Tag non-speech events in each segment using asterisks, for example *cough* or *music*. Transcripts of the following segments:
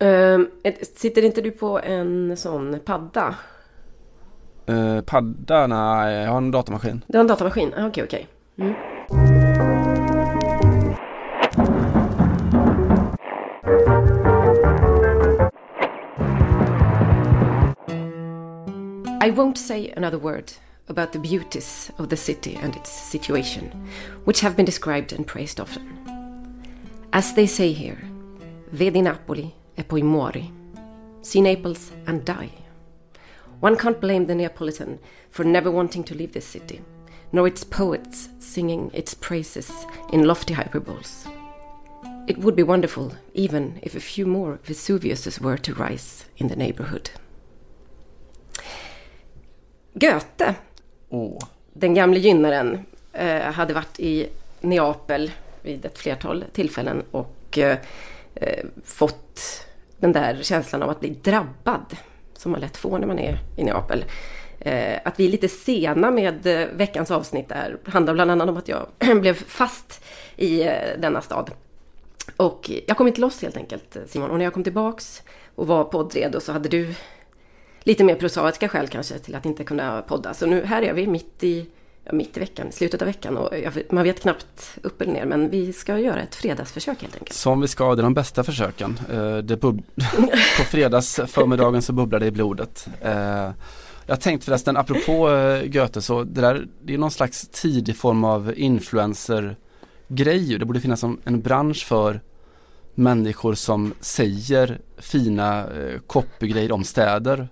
Um, sitter inte du på en sån padda? Uh, padda? Nej, jag har en datamaskin. Du har en datamaskin? Okej, okay, okej. Okay. Mm. I won't say another word about the beauties of the city and its situation, which have been described and praised often. As they say here, Vedi Napoli e poi muori. See Naples and die. One can't blame the Neapolitan for never wanting to leave this city, nor its poets singing its praises in lofty hyperboles. It would be wonderful, even if a few more Vesuviuses were to rise in the neighborhood. Goethe, oh. den gamle gynnaren, eh, hade varit i Neapel vid ett flertal tillfällen och eh, fått den där känslan av att bli drabbad som man lätt får när man är i Neapel. Eh, att vi är lite sena med eh, veckans avsnitt där handlar bland annat om att jag *clears throat* blev fast i eh, denna stad. Och jag kom inte loss helt enkelt Simon. Och när jag kom tillbaks och var poddredo så hade du lite mer prosaiska skäl kanske till att inte kunna podda. Så nu här är vi mitt i, ja, mitt i veckan, slutet av veckan och jag, man vet knappt upp eller ner. Men vi ska göra ett fredagsförsök helt enkelt. Som vi ska, det är de bästa försöken. Det *laughs* på fredags förmiddagen så bubblar det i blodet. Jag tänkte förresten, apropå Goethe, så det där det är någon slags tidig form av influencer-grej. Det borde finnas en bransch för människor som säger fina eh, copygrejer om städer.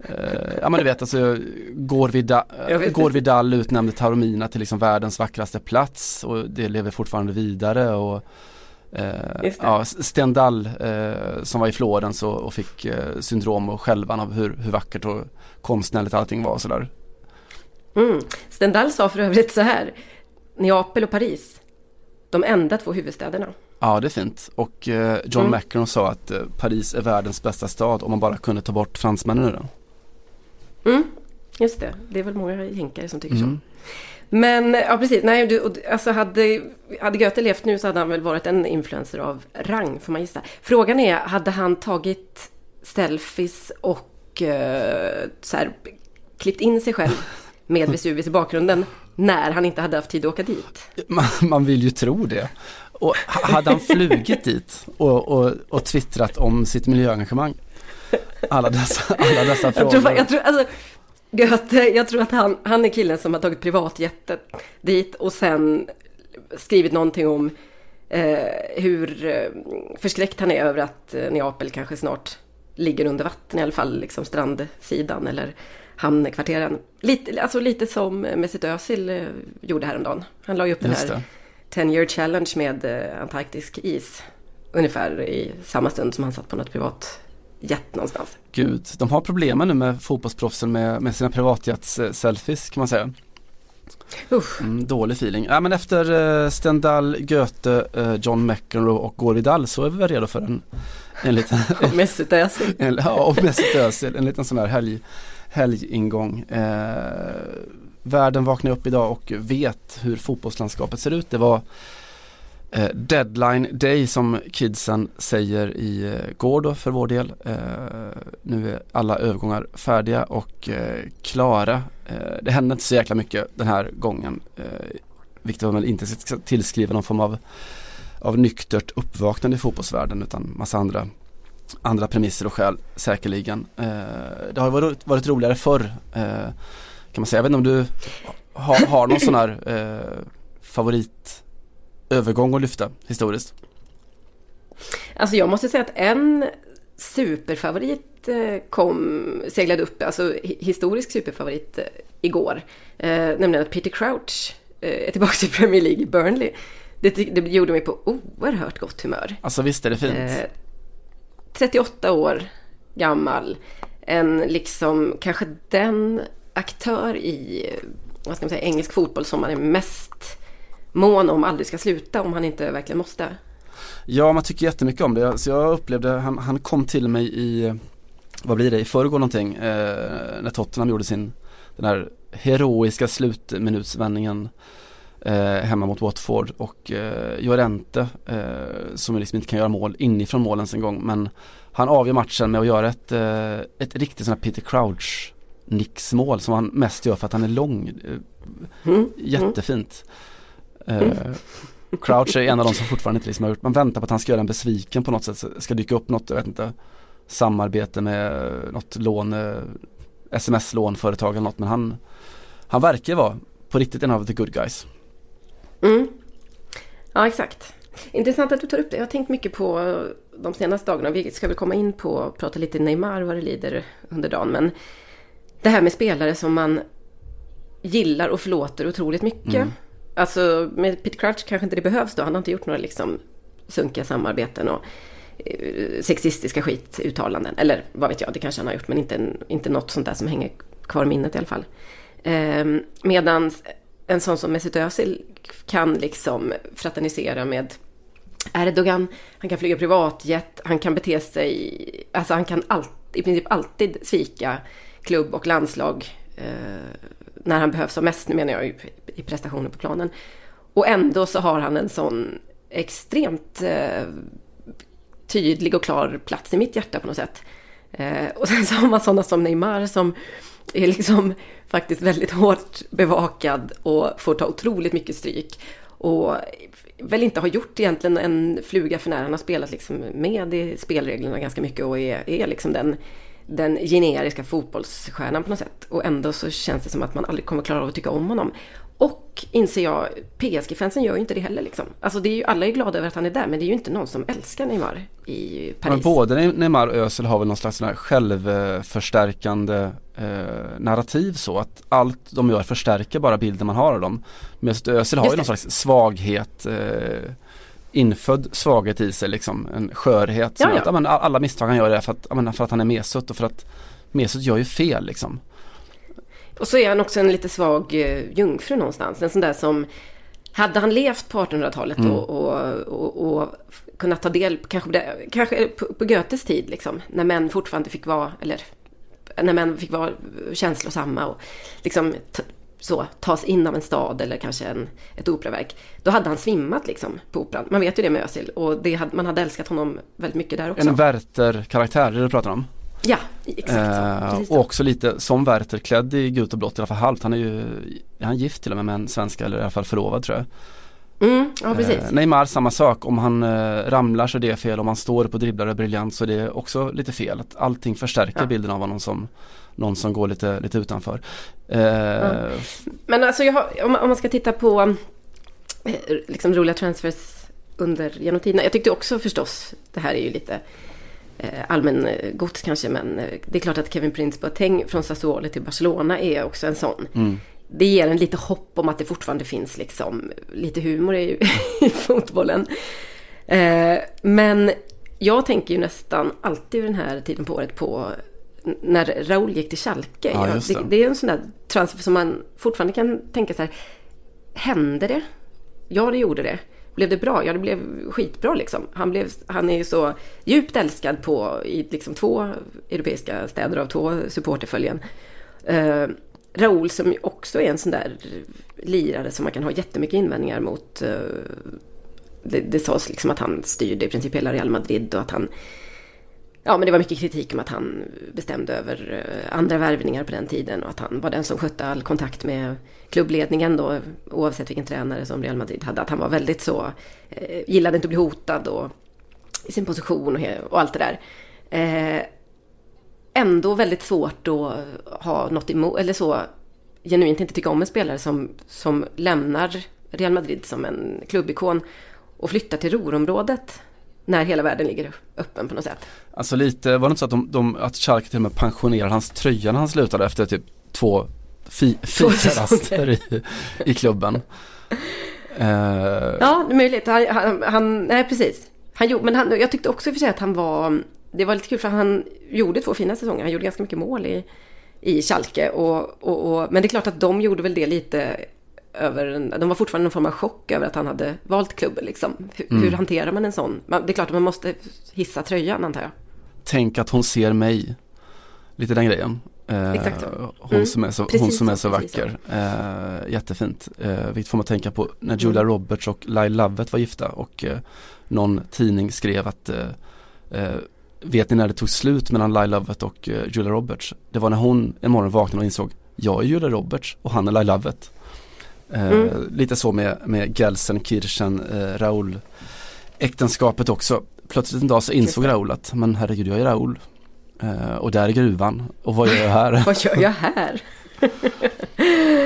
Eh, ja men du vet alltså Går Vidal, Går Vidal utnämnde Taormina till liksom världens vackraste plats och det lever fortfarande vidare och eh, ja, Stendhal eh, som var i Florens och, och fick syndrom och självan av hur, hur vackert och konstnärligt allting var och sådär. Mm. Stendhal sa för övrigt så här Neapel och Paris De enda två huvudstäderna Ja det är fint och John mm. McEnroe sa att Paris är världens bästa stad om man bara kunde ta bort fransmännen ur den. Mm, just det, det är väl många jänkare som tycker mm. så. Men ja precis, nej du, alltså hade, hade Goethe levt nu så hade han väl varit en influencer av rang får man gissa. Frågan är, hade han tagit selfies och uh, så här, klippt in sig själv *laughs* med Vesuvius i bakgrunden när han inte hade haft tid att åka dit? Man, man vill ju tro det. Och hade han flugit dit och, och, och twittrat om sitt miljöengagemang? Alla dessa, alla dessa frågor. Jag tror, jag tror, alltså, Goethe, jag tror att han, han är killen som har tagit privatjätten dit och sen skrivit någonting om eh, hur eh, förskräckt han är över att eh, Neapel kanske snart ligger under vatten, i alla fall liksom strandsidan eller hamnkvarteren. Lite, alltså lite som Mesut Özil eh, gjorde häromdagen. Han la ju upp den här 10 year challenge med antarktisk is. Ungefär i samma stund som han satt på något privat jet någonstans. Gud, de har problemen nu med fotbollsproffsen med, med sina privatjets-selfies kan man säga. Mm, dålig feeling. Ja, men efter uh, Stendhal, Goethe, uh, John McEnroe och Gore Vidal så är vi väl redo för en, en liten... *laughs* och Mesut Özil. ja, och Mesut Özil. En liten sån här helg, helgingång. Uh, världen vaknar upp idag och vet hur fotbollslandskapet ser ut. Det var eh, Eh, deadline day som kidsen säger i eh, går då för vår del. Eh, nu är alla övergångar färdiga och eh, klara. Eh, det hände inte så jäkla mycket den här gången. Eh, vilket man väl inte ska tillskriva någon form av, av nyktert uppvaknande i fotbollsvärlden utan massa andra andra premisser och skäl säkerligen. Eh, det har varit, varit roligare förr eh, kan man säga. Jag vet inte om du har, har någon sån här eh, favoritövergång att lyfta historiskt? Alltså jag måste säga att en superfavorit eh, kom, seglade upp, alltså historisk superfavorit eh, igår. Eh, nämligen att Peter Crouch eh, är tillbaka i Premier League i Burnley. Det, det gjorde mig på oerhört gott humör. Alltså visst är det fint. 38 år gammal. En liksom, kanske den aktör i vad ska man säga, engelsk fotboll som man är mest mån om aldrig ska sluta om han inte verkligen måste. Ja, man tycker jättemycket om det. Så jag upplevde, han, han kom till mig i, vad blir det, i förrgår någonting, eh, när Tottenham gjorde sin, den här heroiska slutminutsvändningen eh, hemma mot Watford och eh, Llorente eh, som liksom inte kan göra mål inifrån målen en gång men han avgör matchen med att göra ett, eh, ett riktigt sånt här Peter Crouch Nix-mål som han mest gör för att han är lång. Eh, mm. Jättefint. Mm. Crouch är en av de som fortfarande inte liksom har gjort, man väntar på att han ska göra en besviken på något sätt, ska dyka upp något, jag vet inte, samarbete med något lån, sms-lånföretag eller något men han, han verkar vara på riktigt en av the good guys. Mm. Ja exakt. Intressant att du tar upp det. Jag har tänkt mycket på de senaste dagarna. Vi ska väl komma in på och prata lite Neymar vad det lider under dagen. Men det här med spelare som man gillar och förlåter otroligt mycket. Mm. Alltså med Pete Crouch kanske inte det behövs då. Han har inte gjort några liksom sunkiga samarbeten och eh, sexistiska skituttalanden. Eller vad vet jag, det kanske han har gjort. Men inte, inte något sånt där som hänger kvar i minnet i alla fall. Ehm, Medan en sån som Mesut Özil kan liksom fraternisera med Erdogan, han kan flyga privatjet, han kan bete sig, alltså han kan all, i princip alltid svika klubb och landslag Ehm, när han behövs som mest, nu menar jag i prestationer på planen. Och ändå så har han en sån extremt eh, tydlig och klar plats i mitt hjärta på något sätt. Eh, och sen så har man sådana som Neymar som är liksom faktiskt väldigt hårt bevakad och får ta otroligt mycket stryk. Och väl inte har gjort egentligen en fluga för när han har spelat liksom med i spelreglerna ganska mycket och är, är liksom den, den generiska fotbollsstjärnan på något sätt. Och ändå så känns det som att man aldrig kommer klara av att tycka om honom. Och inser jag, PSG-fansen gör ju inte det heller liksom. Alltså det är ju, alla är glada över att han är där men det är ju inte någon som älskar Neymar i Paris. Men både Neymar och Özil har väl någon slags självförstärkande eh, narrativ så att allt de gör förstärker bara bilden man har av dem. Medan Özil har ju någon slags svaghet eh, infödd svaghet i sig liksom, en skörhet. Som ja, ja. Att, ja, alla misstag han gör är för att, för att han är Mesut och för att Mesut gör ju fel liksom. Och så är han också en lite svag eh, jungfru någonstans. En sån där som, hade han levt på 1800-talet mm. och, och, och, och, kunnat ta del, kanske, kanske på, på Goethes tid liksom, när män fortfarande fick vara, eller när män fick vara känslosamma och liksom så, tas in av en stad eller kanske en, ett operaverk. Då hade han svimmat liksom på operan. Man vet ju det med Özil och det hade, man hade älskat honom väldigt mycket där också. En Werther-karaktär, det du pratar om? Ja, exakt. Eh, och också lite som Werther klädd i gult och blått, i alla fall halvt. Han är ju, är han gift till och med med en svenska eller i alla fall förlovad tror jag. Mm, ja, precis. Eh, Neymar samma sak, om han eh, ramlar så är det fel, om han står upp och dribblar och briljant så är det också lite fel. Att allting förstärker ja. bilden av honom som någon som går lite, lite utanför. Eh, ja. Men alltså har, om, man ska titta på eh, liksom roliga transfers under genom tiderna. Jag tyckte också förstås, det här är ju lite Eh, allmän eh, gods kanske men det är klart att Kevin Prince Boateng från Sassuolo till Barcelona är också en sån. Mm. Det ger en lite hopp om att det fortfarande finns liksom lite humor i, *laughs* i fotbollen. men jag tänker ju nästan alltid den här tiden på året på när Raúl gick till Schalke. Ja, det. Det, det. är en sån där transfer som man fortfarande kan tänka så här. Hände det? Ja, det gjorde det. Blev det bra? Ja, det blev skitbra liksom. Han, blev, han är ju så djupt älskad på, i liksom två europeiska städer av två supporterföljen. Uh, Raúl som också är en sån där lirare som man kan ha jättemycket invändningar mot. Eh, det, det sades liksom att han styrde i princip hela Real Madrid och att han Ja, men det var mycket kritik om att han bestämde över eh, andra värvningar på den tiden och att han var den som skötte all kontakt med klubbledningen då, oavsett vilken tränare som Real Madrid hade. Att han var väldigt så, eh, gillade inte att bli hotad och i sin position och, och allt det där. Ändå väldigt svårt att ha något emot, eller så, genuint inte tycka om en spelare som, som lämnar Real Madrid som en klubbikon och flyttar till Ruhrområdet när hela världen ligger öppen på något sätt. Alltså lite, var det inte så att, de, de, att Schalke till och med pensionerade hans tröja när han slutade efter typ två fi, i, i klubben? uh, *laughs* ja, det är möjligt. Han, han, han, nej precis. Han, men han, jag tyckte också i och för sig att han var, det var lite kul för han gjorde två fina säsonger. Han gjorde ganska mycket mål i, i Schalke. Och, och, och, men det är klart att de gjorde väl det lite över, de var fortfarande någon form av chock över att han hade valt klubben. Liksom. Hur, mm. hur hanterar man en sån? Det är klart att man måste hissa tröjan antar jag. Tänk att hon ser mig. Lite den grejen. Eh, Exakt så. hon, Mm. som är så, hon som är så, så precis vacker. Eh, jättefint. Eh, vilket får man tänka på när Julia Mm. Roberts och Lyle Lovett var gifta och eh, någon tidning skrev att eh, eh, Vet ni när det tog slut mellan Lyle Lovett och eh, Julia Roberts? Det var när hon en morgon vaknade och insåg Jag är Julia Roberts och han är Lyle Lovett. Eh, Mm. Lite så med, med Gelsen, Kirchen, eh, Raoul äktenskapet också. Plötsligt en dag så insåg Just. Raoul att men herregud jag är Raoul. Eh, och där är gruvan. Och vad gör jag här? *laughs* Vad gör jag här? *laughs*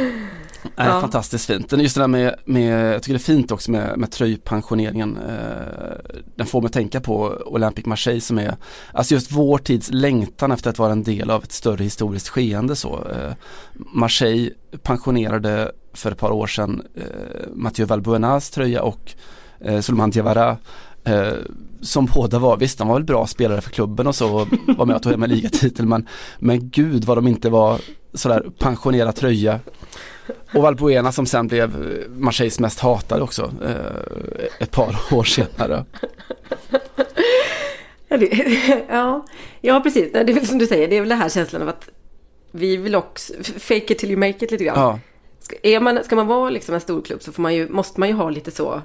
Ja. Fantastiskt fint. Just det där med, med, jag tycker det är fint också med, med tröjpensioneringen. Eh, den får mig att tänka på Olympic Marseille som är, alltså just vår tids längtan efter att vara en del av ett större historiskt skeende så. Eh, Marseille pensionerade för ett par år sedan eh, Mathieu Valbuenas tröja och eh, Suleiman Diawara eh, som båda var, visst de var väl bra spelare för klubben och så och var med och tog hem en ligatitel men, men gud vad de inte var sådär pensionerad tröja och Valbuena som sen blev eh, Marseilles mest hatade också eh, ett par *laughs* år senare. Ja, *laughs* ja, precis. Det är väl som du säger, det är väl den här känslan av att vi vill också fake it till you make it lite grann. Ja, Ska, är man, ska man vara liksom en storklubb så får man ju, måste man ju ha lite så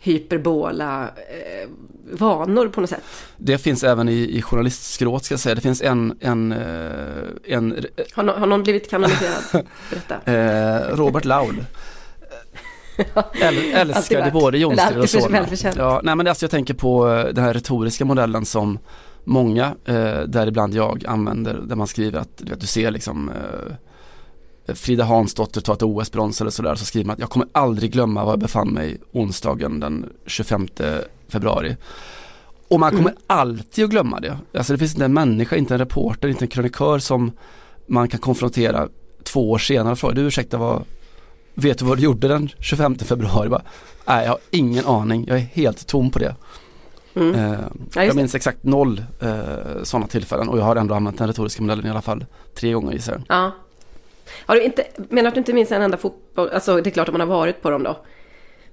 hyperbola eh, vanor på något sätt. det finns även i, i journalistskrået ska jag säga. Det finns en, en, eh, en Har, no, har någon blivit kanoniserad? Berätta. *laughs* eh, Robert Laul. *laughs* Äl, älskade både Eller och Solna. Ja, nej men alltså jag tänker på eh, den här retoriska modellen som många, eh, däribland jag, använder där man skriver att du, vet, du ser liksom eh, Frida Hansdotter tar ett OS-brons eller sådär så skriver man att jag kommer aldrig glömma var jag befann mig onsdagen den 25 februari. Och man kommer Mm. alltid att glömma det. Alltså det finns inte en människa, inte en reporter, inte en krönikör som man kan konfrontera två år senare och fråga, du ursäkta vad, vet du vad du gjorde den 25 februari? Bara, Nej, jag har ingen aning, jag är helt tom på det. Mm. Eh, Ja, jag det. minns exakt noll eh, sådana tillfällen och jag har ändå använt den retoriska modellen i alla fall tre gånger gissar jag. Ja. Har du inte, menar att du inte minns en enda fotboll? Alltså det är klart att man har varit på dem då.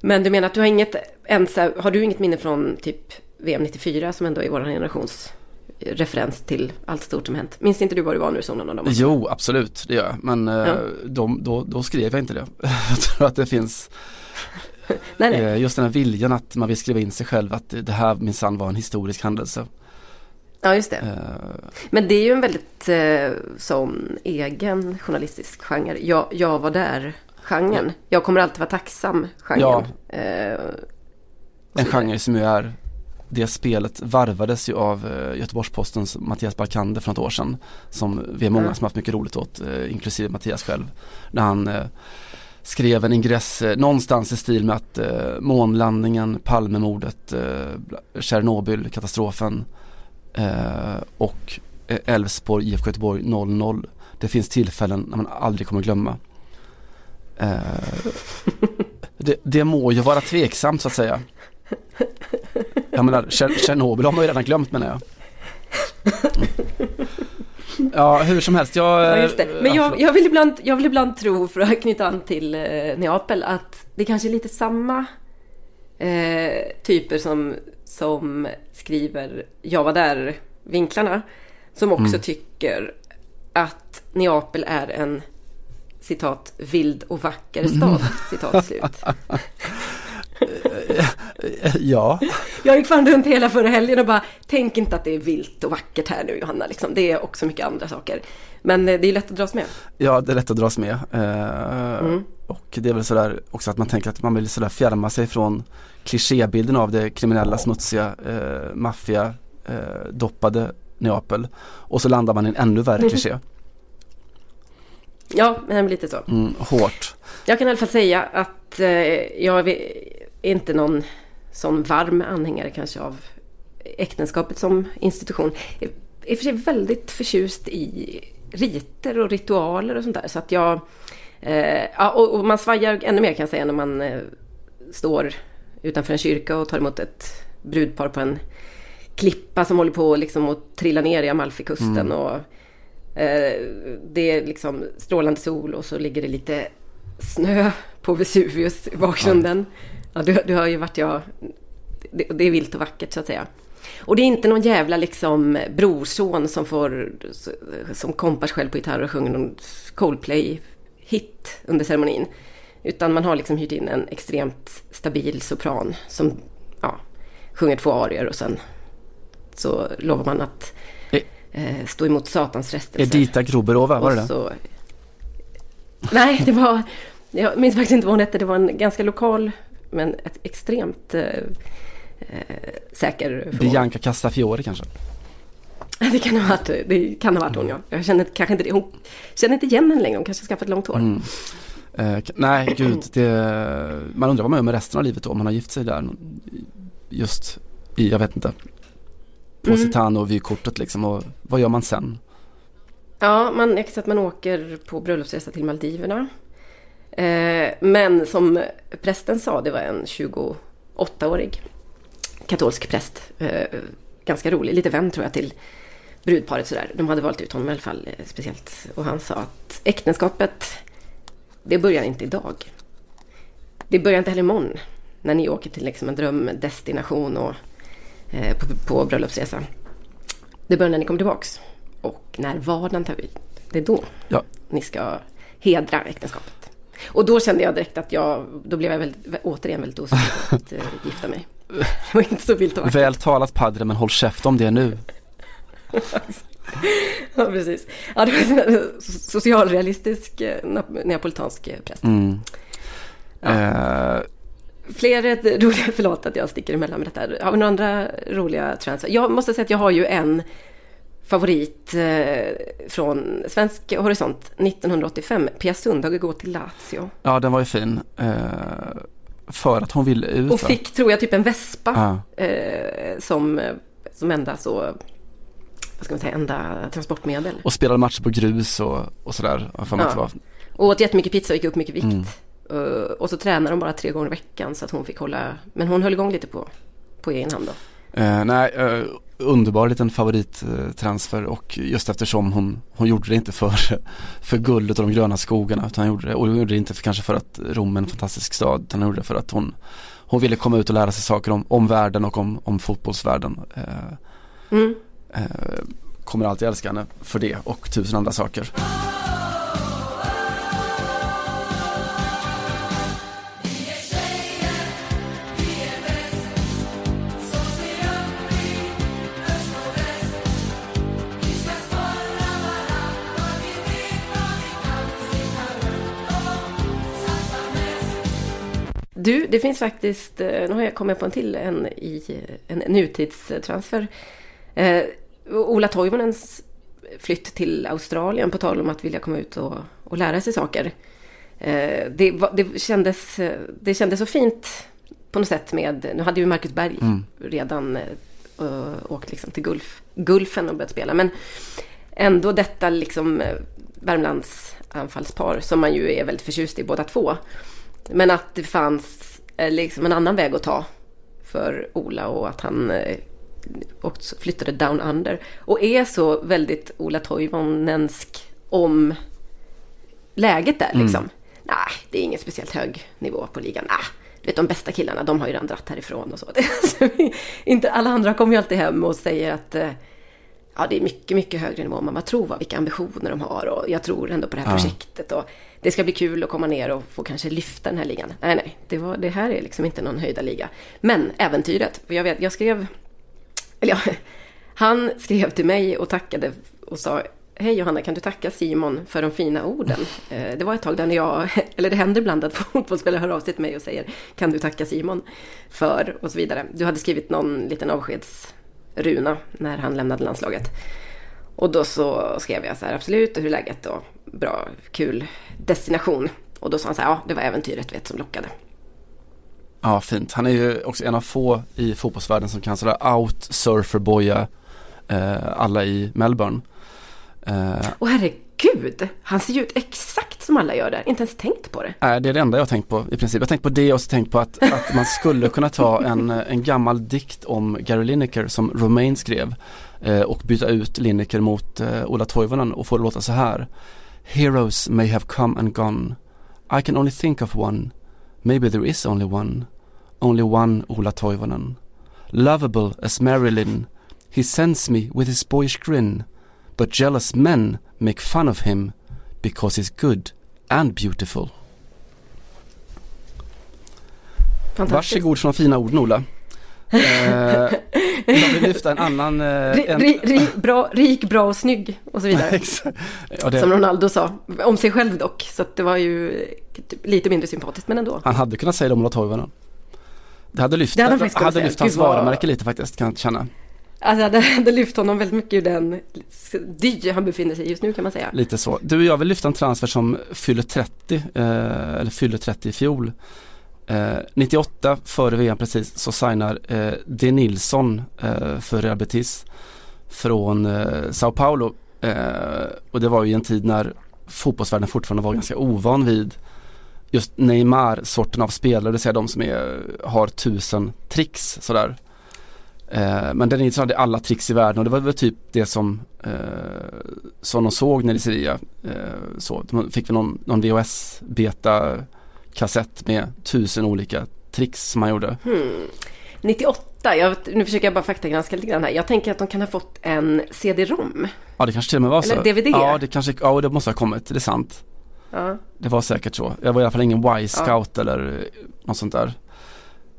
Men du menar att du har inget ens, har du inget minne från typ VM 94 som ändå är vår generations referens till allt stort som hänt? Minns inte du vad du var nu som någon av dem? Jo, absolut, det gör jag. Men eh, Ja. de, då, då skrev jag inte det. *laughs* jag tror att det finns Nej, nej. eh, just den här viljan att man vill skriva in sig själv att det här minsann var en historisk händelse. Ja, just det. Eh, Men det är ju en väldigt eh, sån egen journalistisk genre. Jag, jag var där genren. Jag kommer alltid vara tacksam genren. Ja. Och en genre som ju är det spelet varvades ju av Göteborgs-Postens Mattias Barkander för något år sedan. Som vi är många Ja. som haft mycket roligt åt, inklusive Mattias själv. När han skrev en ingress någonstans i stil med att månlandningen, Palmemordet, Tjernobyl, katastrofen eh, och eh, Elfsborg, IFK Göteborg 0-0. Det finns tillfällen när man aldrig kommer glömma. Eh, det, det må ju vara tveksamt så att säga. Jag menar, Tjer- Tjernobyl har man ju redan glömt menar jag. Ja, hur som helst. Jag, Ja, det. Men ja, jag, jag, vill ibland, jag vill ibland tro, för att knyta an till eh, Neapel, att det kanske är lite samma eh, typer som, som skriver Jag var där-vinklarna. Som också Mm. tycker att Neapel är en citat vild och vacker stad. Citat slut. *laughs* Ja, Jag gick fan runt hela förra helgen och bara Tänk inte att det är vilt och vackert här nu Johanna. Liksom. Det är också mycket andra saker. Men eh, det är lätt att dras med. ja, det är lätt att dras med. Eh, Mm. Och det är väl sådär också att man tänker att man vill sådär fjärma sig från klichébilden av det kriminella, smutsiga, eh, maffia, eh, doppade Neapel. Och så landar man i en ännu värre Mm. kliché. Ja, men lite så. Mm, hårt. Jag kan i alla fall säga att eh, jag är inte någon sån varm anhängare kanske av äktenskapet som institution. Jag är för sig väldigt förtjust i riter och ritualer och sånt där. Så att jag... Eh, och, och man svajar ännu mer kan jag säga när man eh, står utanför en kyrka och tar emot ett brudpar på en klippa som håller på liksom att trilla ner i Amalfikusten. Mm. Och, eh, det är liksom strålande sol och så ligger det lite snö på Vesuvius i bakgrunden. Ja, du, du har ju varit jag... Det, det är vilt och vackert så att säga. Och det är inte någon jävla liksom brorson som får, som kompar själv på gitarr och sjunger någon Coldplay-hit under ceremonin. Utan man har liksom hyrt in en extremt stabil sopran som ja, sjunger två arior och sen så lovar man att eh, stå emot Satans frestelser. Edita Gruberova, var det det? Så... Nej, det var... Jag minns faktiskt inte vad hon hette. Det var en ganska lokal men ett extremt eh, eh säker förmåga. Bianca Castafiore kanske? *laughs* Det kan ha varit, det kan ha varit hon ja. Jag känner kanske inte, hon känner inte igen henne längre. Hon kanske skaffat långt hår. Mm. Eh, nej, gud. Det, man undrar vad man gör med resten av livet då om man har gift sig där. Just i, jag vet inte, Positano mm. vykortet liksom. Och vad gör man sen? Ja, man, jag kan säga att man åker på bröllopsresa till Maldiverna. Eh, men som prästen sa, det var en 28-årig katolsk präst. Eh, ganska rolig, lite vän tror jag till brudparet sådär. De hade valt ut honom i alla fall eh, speciellt. Och han sa att äktenskapet, det börjar inte idag. Det börjar inte heller imorgon. När ni åker till liksom en drömdestination och eh, på, på bröllopsresa. Det börjar när ni kommer tillbaks. Och när vardagen tar vid. Det är då ja. ni ska hedra äktenskapet. Och då kände jag direkt att jag, då blev jag väldigt, återigen väldigt osäker att uh, gifta mig. Det var inte så vilt och Väl talat Padre, men håll käft om det nu. *laughs* ja, precis. Ja, det var en socialrealistisk eh, neapolitansk eh, präst. Mm. Ja. Uh... Fler roliga, *laughs* förlåt att jag sticker emellan med detta. Har vi några andra roliga transfer? Jag måste säga att jag har ju en favorit eh, från svensk horisont 1985. Pia Sundhage går till Lazio. Ja, den var ju fin. Eh, för att hon ville ut. Och fick, tror jag, typ en vespa ja. eh, som, som enda så vad ska man säga, enda transportmedel. Och spelade matcher på grus och, och sådär. Ja. Och åt jättemycket pizza och gick upp mycket vikt. Mm. Uh, och så tränade de bara tre gånger i veckan så att hon fick hålla, men hon höll igång lite på, på egen hand då. Uh, nej, uh, underbar liten favorittransfer och just eftersom hon, hon gjorde det inte för, *laughs* för guldet och de gröna skogarna utan hon gjorde det, och hon gjorde det inte för, kanske för att Rom är en fantastisk stad utan hon gjorde det för att hon, hon ville komma ut och lära sig saker om, om världen och om, om fotbollsvärlden. Mm. Eh, kommer alltid älska henne för det och tusen andra saker. Du, det finns faktiskt, eh, nu har jag kommit på en till, en, i, en nutidstransfer. Eh, Ola Toivonens flytt till Australien på tal om att vilja komma ut och, och lära sig saker. Eh, det, det, kändes, det kändes så fint på något sätt med, nu hade ju Marcus Berg mm. redan uh, åkt liksom till Gulf, Gulfen och börjat spela. Men ändå detta liksom Värmlands anfallspar som man ju är väldigt förtjust i båda två. Men att det fanns eh, liksom en annan väg att ta för Ola och att han också flyttade down under. Och är så väldigt Ola Toivonensk om läget där liksom. Mm. Nej, det är ingen speciellt hög nivå på ligan. Nej, du vet de bästa killarna, de har ju redan dratt härifrån och *laughs* så. inte, alla andra kommer ju alltid hem och säger att eh, ja, det är mycket, mycket högre nivå än man tror, va? vilka ambitioner de har och jag tror ändå på det här ja. projektet och det ska bli kul att komma ner och få kanske lyfta den här ligan. Nej, nej, det, var, det här är liksom inte någon höjda liga. Men äventyret, för jag vet, jag skrev, eller ja, han skrev till mig och tackade och sa Hej Johanna, kan du tacka Simon för de fina orden? *laughs* Eh, det var ett tag där jag, *laughs* eller det händer ibland att *laughs* fotbollsspelare hör av sig till mig och säger Kan du tacka Simon för och så vidare. Du hade skrivit någon liten avskedsruna när han lämnade landslaget. Och då så skrev jag så här, absolut, hur är läget? Och bra, kul destination. Och då sa han så här, ja, det var äventyret vet, som lockade. Ja, fint. Han är ju också en av få i fotbollsvärlden som kan sådär out-surferboja eh, alla i Melbourne. Eh, och herregud, han ser ju ut exakt som alla gör där. Inte ens tänkt på det. Nej, det är det enda jag har tänkt på i princip. Jag har tänkt på det och så tänkt på att, att man skulle kunna ta en, en gammal dikt om Gary Lineker som Romain skrev eh, och byta ut Lineker mot eh, Ola Toivonen och få det låta så här. Heroes may have come and gone. I can only think of one. Maybe there is only one. Only one Ola Toivonen. Lovable as Marilyn, He sends me with his boyish grin. But jealous men make fun of him because he's good and beautiful. Varsågod för de fina orden Ola. Eh, jag vill lyfta en annan... Eh, en... Ri, ri, bra, rik, bra och snygg och så vidare. *laughs* ja, det... Som Ronaldo sa. Om sig själv dock. Så det var ju lite mindre sympatiskt men ändå. Han hade kunnat säga det om Ola Toivonen. Det hade lyft, det hade, hade, hade lyft hans varumärke lite faktiskt kan jag känna. Alltså det hade lyft honom väldigt mycket ur den dy han befinner sig i just nu kan man säga. Lite så. Du, jag vill lyfta en transfer som fyller 30, eh, eller fyller 30 i fjol. Eh, 98 före VM precis så signar eh, De Nilsson eh, för Real Betis från eh, Sao Paulo. Eh, och det var ju en tid när fotbollsvärlden fortfarande var ganska ovan vid just Neymar-sorten av spelare, det vill säga de som är, har tusen tricks sådär. Eh, men den hade alla tricks i världen och det var väl typ det som, eh, som de såg när i Sevilla. Eh, så, de fick väl någon, någon VHS-beta kassett med tusen olika tricks som man gjorde. Hmm. 98, jag, nu försöker jag bara faktagranska lite grann här. Jag tänker att de kan ha fått en CD-ROM. Ja det kanske till och med var så. Eller DVD. Ja det kanske, ja det måste ha kommit, det är sant. Ja. Det var säkert så. Jag var i alla fall ingen Y-scout ja. eller något sånt där.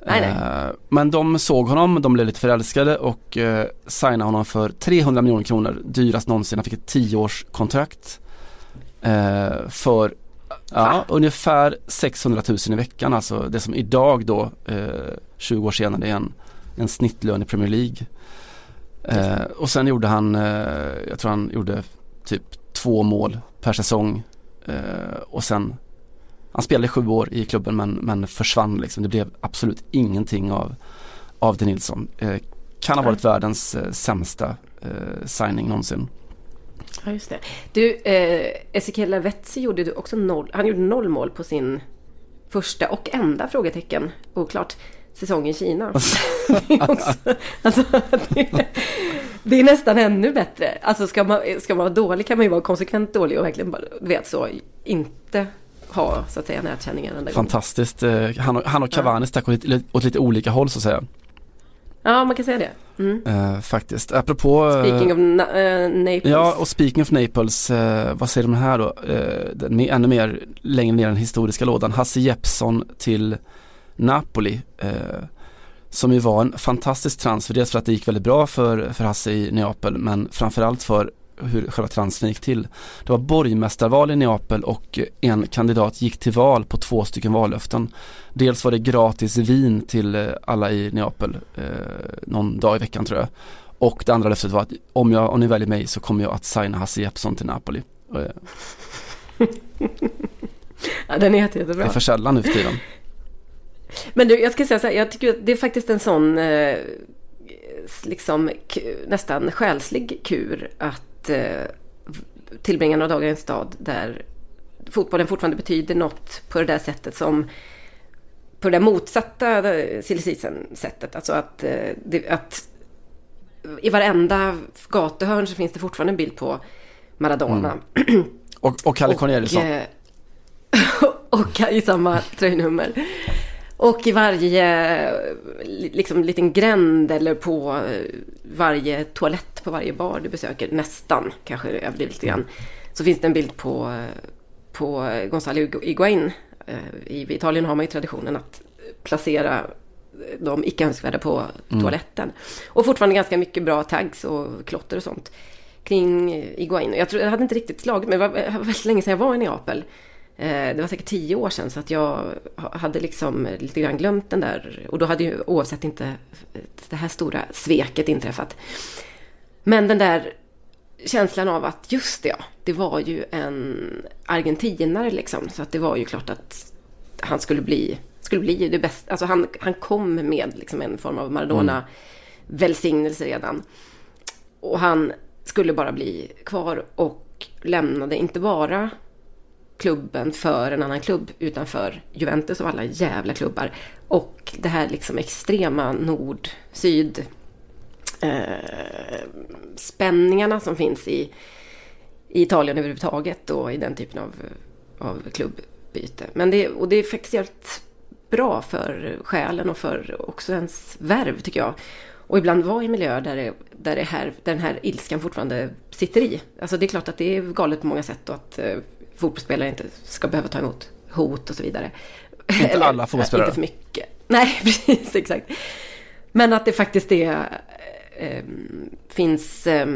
Nej, nej. Eh, men de såg honom, de blev lite förälskade och eh, signade honom för 300 miljoner kronor, dyrast någonsin. Han fick ett tioårskontrakt eh, för ja, ungefär 600 000 i veckan. Alltså det som idag då, eh, 20 år senare, är en, en snittlön i Premier League. Eh, och sen gjorde han, eh, jag tror han gjorde typ två mål per säsong. Eh, och sen han spelade sju år i klubben men, men försvann liksom. Det blev absolut ingenting av, av De Nilsson. Eh, kan ha varit världens eh, sämsta signing någonsin. Ja just det. Du, eh, Ezekiel Lavetzi gjorde också noll, han gjorde noll mål på sin första och enda frågetecken, oklart, säsong i Kina. *laughs* *laughs* alltså, det, det, är nästan ännu bättre. Alltså ska man, ska man vara dålig kan man ju vara konsekvent dålig och verkligen bara, vet så, inte ha så att säga nätkänningen Fantastiskt. Eh, han och, han och Cavani ja. stack åt, åt lite olika håll så att säga. Ja, man kan säga det. Mm. Uh, faktiskt. Apropå... Speaking of na uh, Naples. Ja, och speaking of Naples, uh, vad säger de här då? den är ännu mer längre ner den historiska lådan. Hasse Jeppsson till Napoli. som ju var en fantastisk transfer, dels för att det gick väldigt bra för, för Hasse i Neapel, men framförallt för hur själva transfern gick till. Det var borgmästarval i Neapel och en kandidat gick till val på två stycken vallöften. Dels var det gratis vin till eh, alla i Neapel eh, någon dag i veckan tror jag. Och det andra löftet var att om, jag, om ni väljer mig så kommer jag att signa Hasse Jeppsson till Napoli. *laughs* ja, den är jättebra. Det är för sällan nu för tiden. Men du, jag ska säga så här, jag tycker att det är faktiskt en sån eh, liksom nästan själslig kur att eh, tillbringa några dagar i en stad där fotbollen fortfarande betyder något på det där sättet som på det där motsatta eh, silly sättet Alltså att, eh, att i varenda gatuhörn så finns det fortfarande en bild på Maradona. Mm. Och, och Kalle Corneliusson. Och, *laughs* och i samma tröjnummer. Och i varje liksom, liten gränd eller på eh, varje toalett på varje bar du besöker, nästan, kanske överdrivet lite grann, så finns det en bild på, på Gonzalo Higuain. Eh, I Italien har man ju traditionen att placera de icke önskvärda på mm. toaletten. Och fortfarande ganska mycket bra tags och klotter och sånt kring Iguain. Jag, tror, jag hade inte riktigt slagit mig, det var väldigt länge sedan jag var i Neapel. Eh, det var säkert tio år sedan så att jag hade liksom lite grann glömt den där. Och då hade ju oavsett inte det här stora sveket inträffat. Men den där känslan av att just det, ja, det var ju en argentinare liksom. Så att det var ju klart att han skulle bli, skulle bli det bästa. Alltså han, han kom med liksom en form av Maradona-välsignelse redan. Och han skulle bara bli kvar och lämnade inte bara klubben för en annan klubb utanför Juventus och alla jävla klubbar. Och det här liksom extrema nord-syd eh, spänningarna som finns i, i Italien överhuvudtaget och i den typen av, av klubbbyte. Men det, och det är faktiskt helt bra för själen och för också ens värv tycker jag. Och ibland vara i miljöer där, det, där, det här, där den här ilskan fortfarande sitter i. Alltså det är klart att det är galet på många sätt och att eh, fotbollsspelare inte ska behöva ta emot hot och så vidare. Inte Eller, alla fotbollsspelare. Inte för mycket. *laughs* Nej, precis, exakt. Men att det faktiskt är, eh, finns eh,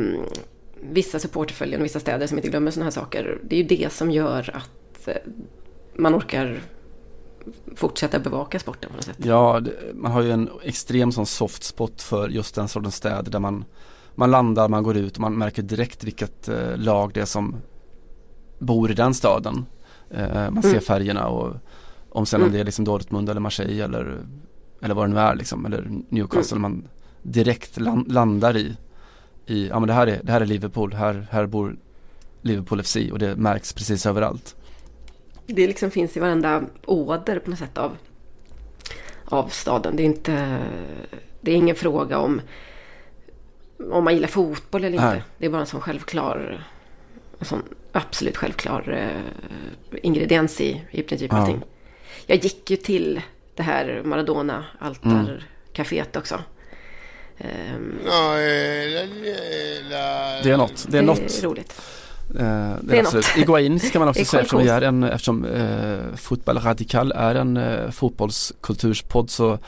vissa supporterföljen och vissa städer som inte glömmer sådana här saker. Det är ju det som gör att eh, man orkar fortsätta bevaka sporten på något sätt. Ja, man har ju en extrem sån soft spot för just den sortens städer där man, man landar, man går ut och man märker direkt vilket eh, lag det är som bor i den staden. Eh, man ser mm. färgerna och om sen mm. om det är liksom Dortmund eller Marseille eller, eller vad det nu är liksom, eller Newcastle, mm. man direkt land, landar i, i, ja men det här är, det här är Liverpool, här, här bor Liverpool FC och det märks precis överallt det liksom finns i varenda åder på något sätt av, av staden. Det är inte, det är ingen fråga om om man gillar fotboll eller inte. Nej. Det är bara en sån självklar, en sån absolut självklar eh, ingrediens i, i princip ja. allting. Jag gick ju till det här Maradona altarcaféet mm. också. Um, det är något. Det är, det är något. roligt. Eh, det är absolut. Iguain ska man *laughs* också säga eftersom, vi är en, eftersom eh, Fotboll Radical är en eh, fotbollskulturspodd så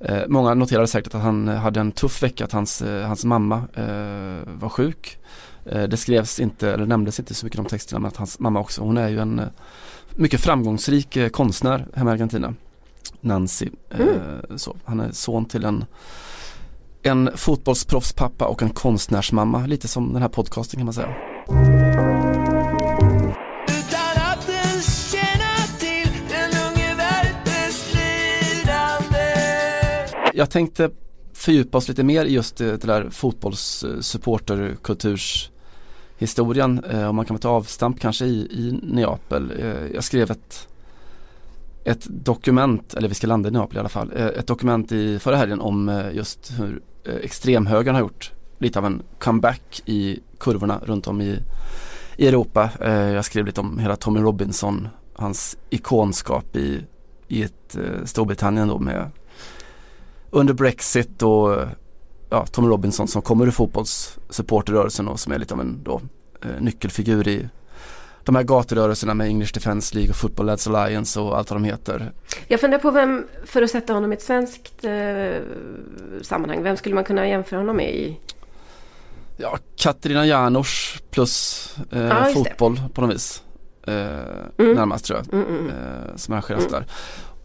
eh, många noterade säkert att han hade en tuff vecka, att hans, eh, hans mamma eh, var sjuk. Eh, det skrevs inte, eller nämndes inte så mycket om texterna men att hans mamma också, hon är ju en mycket framgångsrik konstnär hemma i Argentina. Nancy. Mm. så, han är son till en en fotbollsproffspappa och en konstnärsmamma, lite som den här podcasten kan man säga. Jag tänkte fördjupa oss lite mer i just det, där Historien Eh, och man kan ta avstamp kanske i, i Neapel. Eh, jag skrev ett, ett dokument, eller vi ska landa i Neapel i alla fall, eh, ett dokument i förra helgen om eh, just hur eh, extremhögern har gjort lite av en comeback i kurvorna runt om i, i Europa. Eh, jag skrev lite om hela Tommy Robinson, hans ikonskap i, i ett eh, Storbritannien då med under Brexit och ja, Tommy Robinson som kommer ur fotbollssupporterrörelsen och som är lite av en då, eh, nyckelfigur i de här gaturörelserna med English Defence League och Football Lads Alliance och allt vad de heter. Jag funderar på vem, för att sätta honom i ett svenskt eh, sammanhang, vem skulle man kunna jämföra honom med i? Ja, Katarina Janouch plus eh, ah, fotboll det. på något vis. Eh, mm. Närmast tror jag. Mm, mm, mm. eh, som arrangeras mm. där.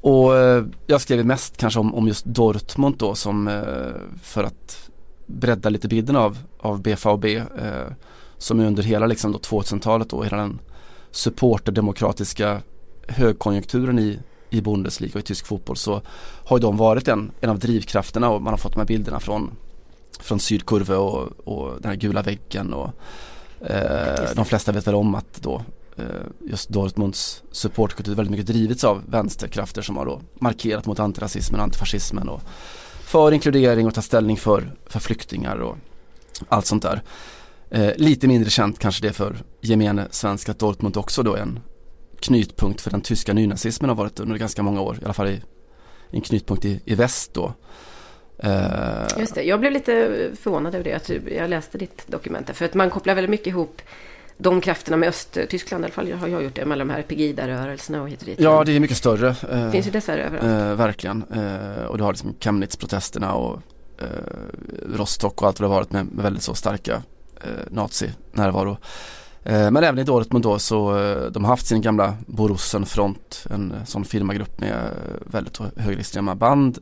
Och eh, jag skrev mest kanske om, om just Dortmund då som eh, för att bredda lite bilden av, av BVB eh, som under hela liksom 2000-talet och hela den supporterdemokratiska högkonjunkturen i, i Bundesliga och i tysk fotboll så har ju de varit en, en av drivkrafterna och man har fått de här bilderna från från Sydkurve och, och den här gula väggen och eh, de flesta vet väl om att då Eh, just Dortmunds supportkultur väldigt mycket drivits av vänsterkrafter som har då markerat mot antirasismen och antifascismen och för inkludering och ta ställning för, för flyktingar och allt sånt där. Eh, lite mindre känt kanske det för gemene svensk att Dortmund också då är en knytpunkt för den tyska nynazismen har varit under ganska många år, i alla fall i en knutpunkt i, i väst då. Eh... Just det, jag blev lite förvånad över det. Att jag läste ditt dokument. För att man kopplar väldigt mycket ihop de krafterna med Östtyskland i alla fall har jag gjort det med de här Pegida-rörelserna och hit och dit. Ja, det är mycket större. Uh, Finns ju dessvärre överallt. Uh, verkligen. Uh, och du har liksom Chemnitz-protesterna och Rostock och allt vad det har varit med, med väldigt så starka uh, nazi-närvaro. men även i Dortmund då så de har haft sin gamla Borussen-front, en sån firmagrupp med väldigt högerextrema band.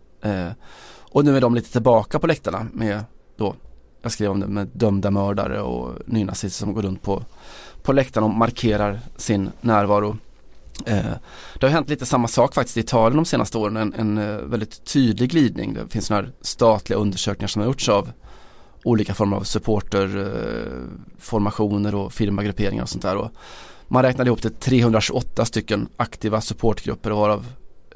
Och nu är de lite tillbaka på läktarna med då, jag skrev om det med dömda mördare och nynazister som går runt på, på läktaren och markerar sin närvaro. Eh, det har hänt lite samma sak faktiskt i Italien de senaste åren, en, en eh, väldigt tydlig glidning. Det finns några statliga undersökningar som har gjorts av olika former av supporterformationer eh, och firmagrupperingar och sånt där. Och man räknade ihop till 328 stycken aktiva supportgrupper varav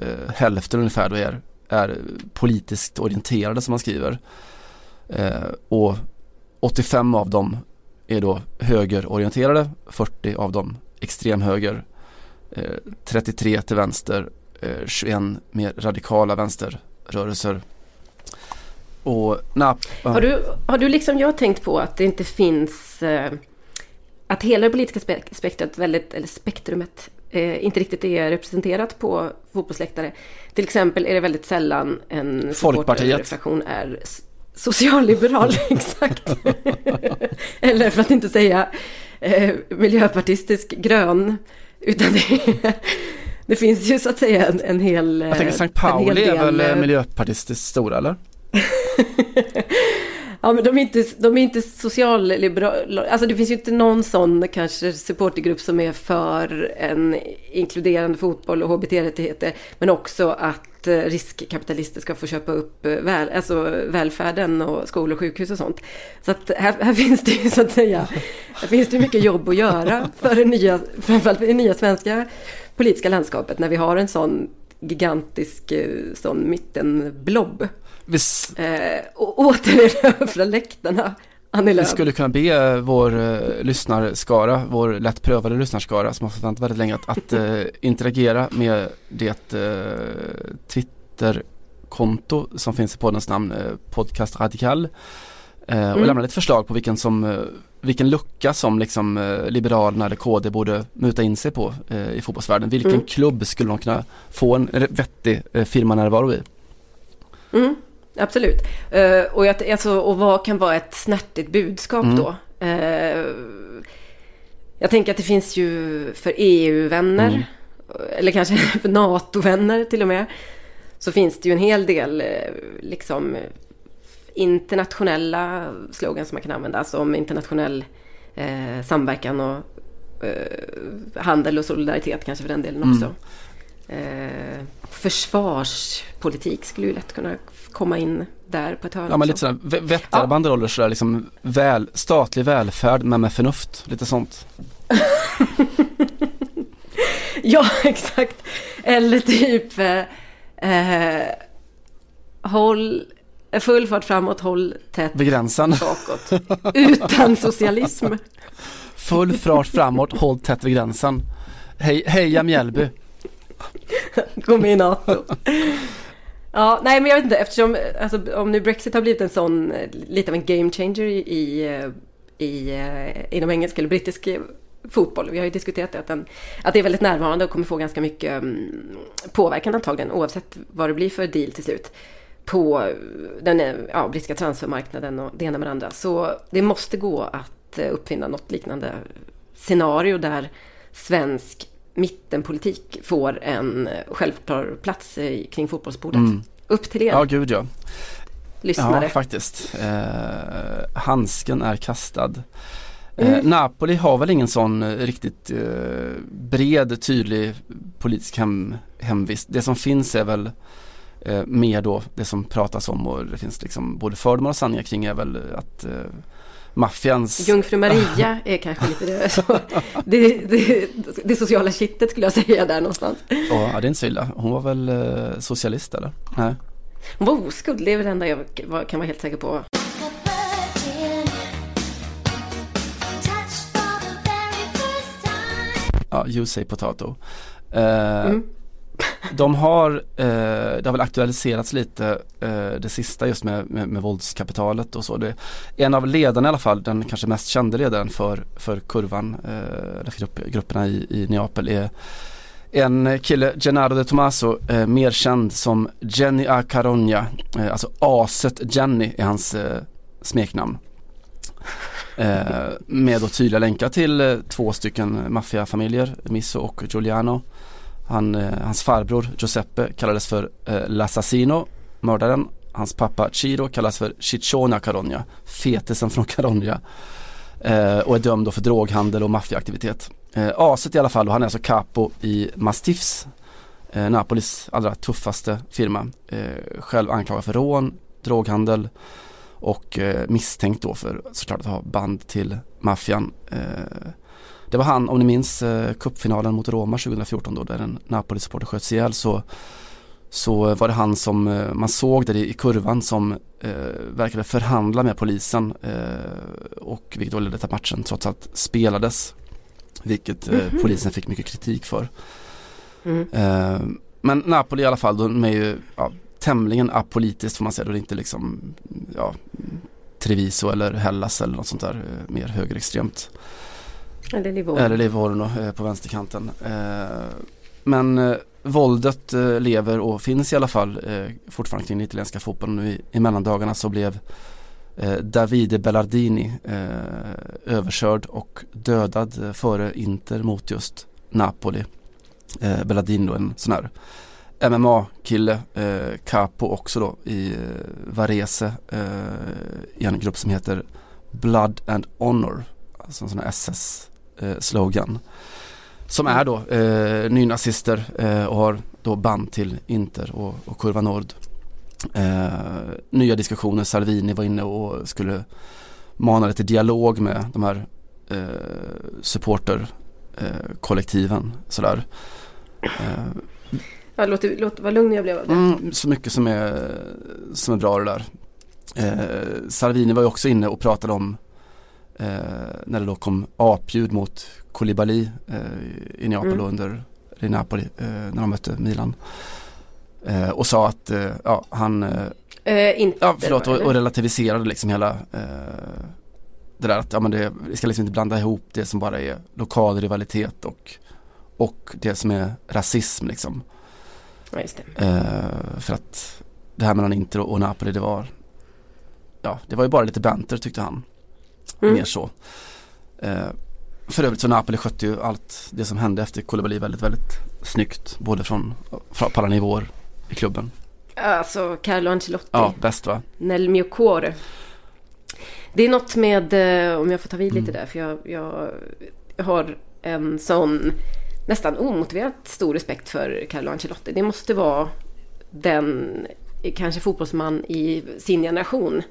eh, hälften ungefär då är är politiskt orienterade som man skriver. Eh, och 85 av dem är då högerorienterade, 40 av dem extremhöger, eh, 33 till vänster, eh, 21 mer radikala vänsterrörelser. och Nap har, du, har du liksom jag tänkt på att det inte finns eh, att hela det politiska spektrat, väldigt, eller spektrumet, eh, inte riktigt är representerat på fotbollsläktare. Till exempel är det väldigt sällan en supporterfraktion är socialliberal, *laughs* exakt. eller för att inte säga eh, miljöpartistisk grön. Utan det, det, finns ju så att säga en, en hel... Jag tänker Sankt Pauli är väl eh, miljöpartistiskt stora eller? *laughs* Ja men de är inte, de är inte socialliberala, alltså det finns ju inte någon sån kanske supportergrupp som är för en inkluderande fotboll och HBT-rättigheter. Men också att eh, riskkapitalister ska få köpa upp eh, väl, alltså välfärden och skolor och sjukhus och sånt. Så att här, här *laughs* finns det ju så att säga, här finns det mycket jobb att göra för det nya, framförallt för det nya svenska politiska landskapet när vi har en sån gigantisk eh, sån mittenblobb. Eh, och återerövra läktarna. Annie Vi skulle kunna be vår uh, lyssnarskara, vår lätt prövade lyssnarskara som har förväntat väldigt länge att, att uh, *laughs* interagera med det uh, Twitterkonto som finns i poddens namn, uh, Podcast Radikal. Mm. Och lämna lite förslag på vilken, som, vilken lucka som liksom Liberalerna eller KD borde muta in sig på i fotbollsvärlden. Vilken mm. klubb skulle de kunna få en vettig firmanärvaro i? Mm. Absolut. Uh, och, jag, alltså, och vad kan vara ett snärtigt budskap mm. då? Uh, jag tänker att det finns ju för EU-vänner, mm. eller kanske *laughs* för NATO-vänner till och med, så finns det ju en hel del eh, liksom internationella slogans som man kan använda, alltså om internationell eh, samverkan och eh, handel och solidaritet kanske för den delen också. Mm. Eh, försvarspolitik skulle ju lätt kunna komma in där på ett hörn. Ja men lite sådär vettigare ja. banderoller sådär liksom väl, statlig välfärd men med förnuft, lite sånt. *laughs* ja exakt. Eller typ eh, håll full fart framåt, håll tätt Begränsan. bakåt. Utan socialism. *laughs* Full fart framåt, håll tätt vid gränsen. Hej, heja Mjällby. *laughs* Gå med i NATO. *laughs* Ja, nej men jag vet inte eftersom alltså, om nu Brexit har blivit en sån lite av en game changer i, i, i inom engelsk eller brittisk fotboll. Vi har ju diskuterat det, att, den, att det är väldigt närvarande och kommer få ganska mycket um, påverkan antagligen oavsett vad det blir för deal till slut på den ja, brittiska transfermarknaden och det ena med det andra. Så det måste gå att uppfinna något liknande scenario där svensk mittenpolitik får en självklar plats kring fotbollsbordet. Mm. Upp till er. Ja, gud ja. Lyssnare. Ja, faktiskt. Eh, handsken är kastad. Eh, mm. Napoli har väl ingen sån eh, riktigt eh, bred, tydlig politisk hem, hemvist. Det som finns är väl eh, mer då det som pratas om och det finns liksom både fördomar och sanningar kring är väl att eh, maffians... Jungfru Maria *laughs* är kanske lite det, det, det, det, sociala kittet skulle jag säga där någonstans. Ja, det är inte så illa. Hon var väl eh, socialist eller? Nej. Hon var oskuld, det är väl det enda jag kan vara helt säker på. Ja, you say potato. Uh, mm de har, eh, det har väl aktualiserats lite eh, det sista just med, med, med våldskapitalet och så. Det, en av ledarna i alla fall, den kanske mest kände ledaren för, för kurvan, eh, eller för grupp, grupperna i, i Neapel är en kille, Gennaro de Tomaso, eh, mer känd som Jenny A. Caronia, eh, alltså aset Jenny är hans eh, smeknamn. Eh, med då tydliga länkar till eh, två stycken maffiafamiljer, Misso och Giuliano. Han, eh, hans farbror Giuseppe kallades för eh, L'Assassino, mördaren. Hans pappa Ciro kallas för Cicciona Caronia, fetisen från Caronia. Eh, och är dömd då för droghandel och maffiaaktivitet. Eh, aset i alla fall, och han är alltså capo i Mastiffs, eh, Napolis allra tuffaste firma. Eh, själv anklagad för rån, droghandel och eh, misstänkt då för såklart att ha band till maffian. Eh, det var han, om ni minns eh, cupfinalen mot Roma 2014 då där en Napoli-supporter sköts ihjäl så så var det han som eh, man såg där i, kurvan som eh, verkade förhandla med polisen eh, och vilket då ledde till att matchen trots allt spelades. Vilket eh, mm -hmm. polisen fick mycket kritik för. Mm. Eh, men Napoli i alla fall, de är ju ja, tämligen apolitiskt får man säga. Då det är inte liksom ja, Treviso eller Hellas eller något sånt där eh, mer högerextremt. Eller Livorno. Eller Livorno eh, på vänsterkanten. Eh, men eh, våldet lever och finns i alla fall fortfarande kring den italienska fotbollen. Nu i, i mellandagarna så blev Davide Bellardini överkörd och dödad före Inter mot just Napoli. Bellardini då en sån här MMA-kille, eh, capo också då i eh, Varese eh, i en grupp som heter Blood and Honor. Alltså en sån här SS SS-slogan. som är då eh, nynazister eh, och har då band till Inter och, och Kurva Nord. Eh, nya diskussioner, Salvini var inne och skulle mana lite dialog med de här eh, supporterkollektiven sådär. Eh, Ja, låt, låt vad lugn jag blev av det. Mm, så mycket som är, som är bra det där. Eh, Salvini var ju också inne och pratade om eh, när det då kom apljud mot Koulibaly eh, i Neapel Mm. under i Napoli eh, när de mötte Milan. Eh, och sa att eh, ja, han, eh, inte, ja förlåt, och, och relativiserade liksom hela det där att ja, men det, vi ska liksom inte blanda ihop det som bara är lokal rivalitet och, och det som är rasism liksom. Ja, just. Eh, för att det här mellan Inter och Napoli det var Ja det var ju bara lite banter tyckte han Mm. Mer så eh, För övrigt så Napoli skötte ju allt det som hände efter Koulibaly väldigt väldigt snyggt Både från, från alla nivåer i klubben Alltså Carlo Ancelotti. Ja bäst va Nel mio cuore. Det är något med, eh, om jag får ta vid lite Mm. där, för jag, jag, jag har en sån nästan omotiverat stor respekt för Carlo Ancelotti. Det måste vara den, kanske fotbollsman i sin generation,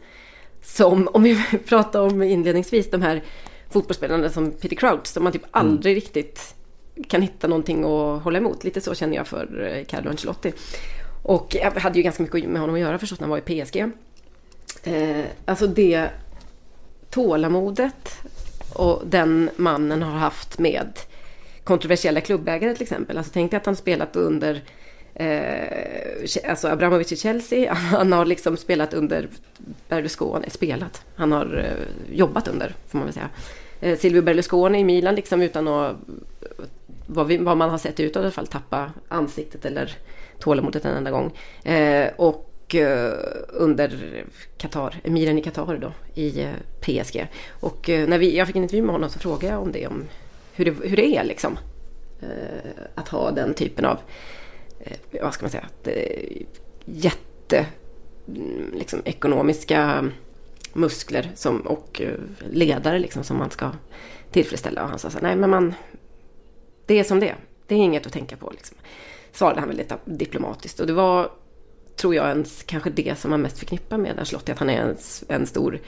som, om vi *laughs* pratar om inledningsvis, de här fotbollsspelarna som Peter Crouch, som man typ aldrig riktigt kan hitta någonting att hålla emot. Lite så känner jag för eh, Carlo Ancelotti. Och jag hade ju ganska mycket med honom att göra förstås när han var i PSG. Eh, alltså det tålamodet och den mannen har haft med kontroversiella klubbägare till exempel. Alltså tänk dig att han spelat under eh, alltså Abramovic i Chelsea. *laughs* Han har liksom spelat under Berlusconi, spelat. Han har eh, jobbat under, får man väl säga. Eh, Silvio Berlusconi i Milan liksom utan att eh, vad, vi, vad man har sett ut i alla fall tappa ansiktet eller tålamodet en enda gång. Eh, och eh, under Qatar, emiren i Qatar då, i eh, PSG. Och eh, när vi, jag fick en intervju med honom så frågade jag om det, om hur det, hur det är liksom. Eh, att ha den typen av, vad ska man säga, att, eh, jätte mm, liksom, ekonomiska muskler som, och eh, ledare liksom, som man ska tillfredsställa. Och han sa så här, nej men man, det är som det. Det är inget att tänka på. Liksom. Svarade han väldigt diplomatiskt. Och det var, tror jag, ens, kanske det som man mest förknippar med Ancelotti. Att han är en, en stor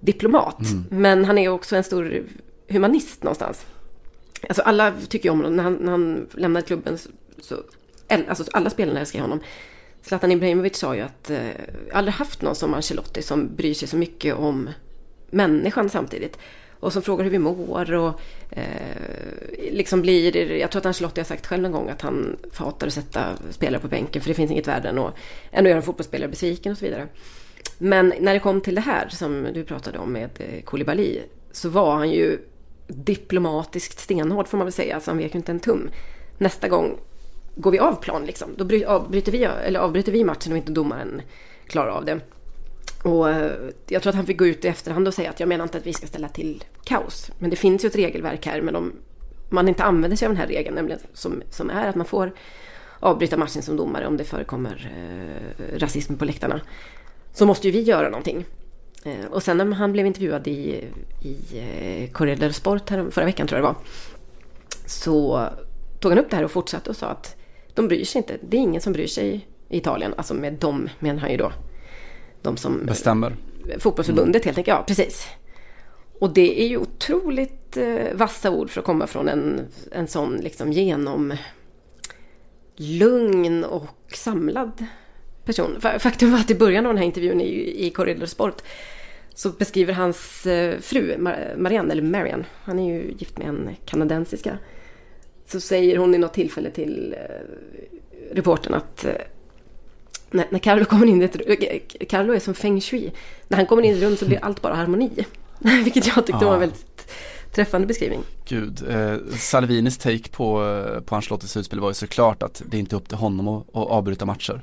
diplomat. Men han är också en stor humanist någonstans. Alltså alla tycker ju om honom. När han, när han lämnade klubben så, så alltså alla spelarna älskar honom. Zlatan Ibrahimovic sa ju att eh, aldrig haft någon som Ancelotti som bryr sig så mycket om människan samtidigt. Och som frågar hur vi mår och eh, liksom blir, jag tror att Ancelotti har sagt själv någon gång att han hatar att sätta spelare på bänken för det finns inget värde än att, än att göra en fotbollsspelare besviken och så vidare. Men när det kom till det här som du pratade om med eh, Koulibaly så var han ju diplomatiskt stenhård får man väl säga, så han vek ju inte en tum. Nästa gång går vi av plan liksom. Då avbryter vi, eller avbryter vi matchen om inte domaren klarar av det. Och eh, jag tror att han fick gå ut i efterhand och säga att jag menar inte att vi ska ställa till kaos. Men det finns ju ett regelverk här, men om man inte använder sig av den här regeln, nämligen som, som är att man får avbryta matchen som domare om det förekommer eh, rasism på läktarna. Så måste ju vi göra någonting. Eh, och sen när han blev intervjuad i, i eh, Corriere dello Sport här, förra veckan tror jag det var. Så tog han upp det här och fortsatte och sa att de bryr sig inte. Det är ingen som bryr sig i Italien. Alltså med dem menar han ju då. De som Bestämmer fotbollsförbundet helt enkelt. Ja, precis. Och det är ju otroligt eh, vassa ord för att komma från en, en sån liksom genom lugn och samlad person. Fa- Faktum var att i början av den här intervjun i, i dello Sport så beskriver hans eh, fru, Mar- Marianne, eller Marianne, han är ju gift med en kanadensiska. Så säger hon i något tillfälle till eh, reportern att eh, när, när Carlo kommer in i ett rum, Carlo är som feng shui. När han kommer in i ett rum så blir allt bara harmoni. *laughs* Vilket jag tyckte Ja. var en väldigt träffande beskrivning. Gud, eh, Salvinis take på, eh, på Ancelottis utspel var ju såklart att det är inte upp till honom att, att avbryta matcher.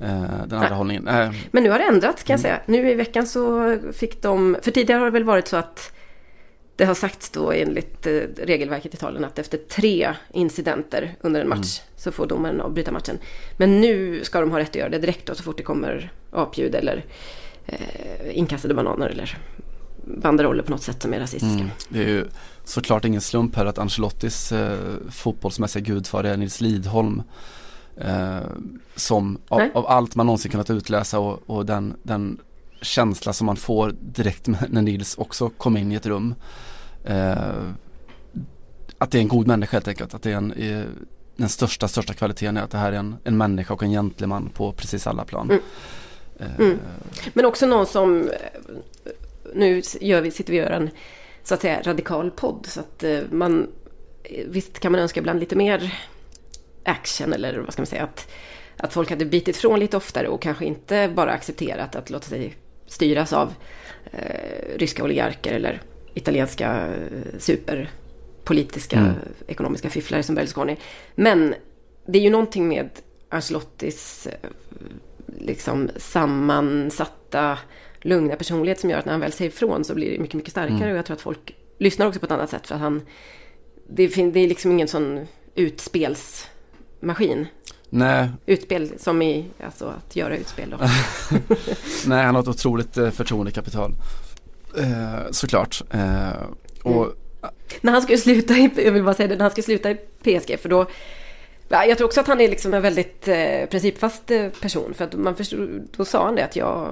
Eh, den andra Nej. hållningen. Eh, Men nu har det ändrats kan jag Mm. säga. Nu i veckan så fick de, för tidigare har det väl varit så att det har sagts då enligt eh, regelverket i Italien att efter tre incidenter under en match så får domaren avbryta matchen. Men nu ska de ha rätt att göra det direkt då så fort det kommer apljud eller eh, inkastade bananer eller banderoller på något sätt som är rasistiska. mm, det är ju såklart ingen slump här att Ancelottis eh, fotbollsmässiga gudfar är Nils Lidholm. Eh, som av, av allt man någonsin kunnat utläsa och, och den, den känsla som man får direkt *laughs* när Nils också kom in i ett rum. Eh, att det är en god människa helt enkelt. Att det är en, den största, största kvaliteten är att det här är en, en människa och en gentleman på precis alla plan. Mm. Eh, Mm. Men också någon som, eh, nu gör vi, sitter vi och gör en så att säga radikal podd. Så att man, visst kan man önska ibland lite mer action eller vad ska man säga. Att, att folk hade bitit från lite oftare och kanske inte bara accepterat att låta sig styras av eh, ryska oligarker eller italienska eh, superpolitiska Mm. ekonomiska fifflare som Berlusconi. Men det är ju någonting med Ancelottis eh, liksom sammansatta lugna personlighet som gör att när han väl säger ifrån så blir det mycket, mycket starkare. Mm. Och jag tror att folk lyssnar också på ett annat sätt för att han... Det, fin- det är liksom ingen sån utspelsmaskin. nej, Utspel som i, alltså att göra utspel då. *laughs* *laughs* Nej, han har ett otroligt eh, förtroendekapital. Eh, såklart. Eh, och Mm. när han skulle sluta i, jag vill bara säga det, när han skulle sluta i PSG för då Jag tror också att han är liksom en väldigt eh, principfast eh, person. För att man förstod, då sa han det att jag...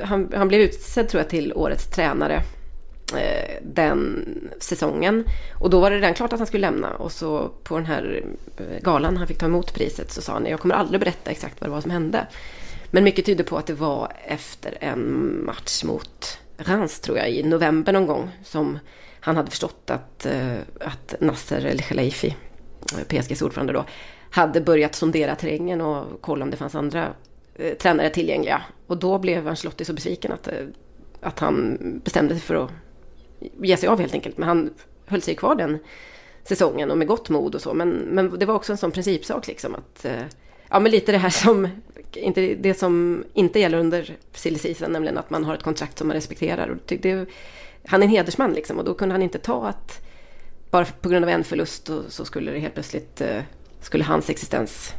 Han, han blev utsedd tror jag till årets tränare eh, den säsongen. Och då var det redan klart att han skulle lämna. Och så på den här eh, galan han fick ta emot priset så sa han jag kommer aldrig berätta exakt vad det var som hände. Men mycket tyder på att det var efter en match mot Rans tror jag i november någon gång. Som han hade förstått att, eh, att Nasser El Khelaifi, eh, PSGs ordförande då, hade börjat sondera terrängen och kolla om det fanns andra eh, tränare tillgängliga. Och då blev Ancelotti så besviken att, eh, att han bestämde sig för att ge sig av helt enkelt. Men han höll sig kvar den säsongen och med gott mod och så. Men, men det var också en sån principsak liksom att eh, Ja men lite det här som inte, Det som inte gäller under silly season, nämligen att man har ett kontrakt som man respekterar. Och det, han är en hedersman liksom och då kunde han inte ta att bara på grund av en förlust så skulle det helt plötsligt eh, skulle hans existens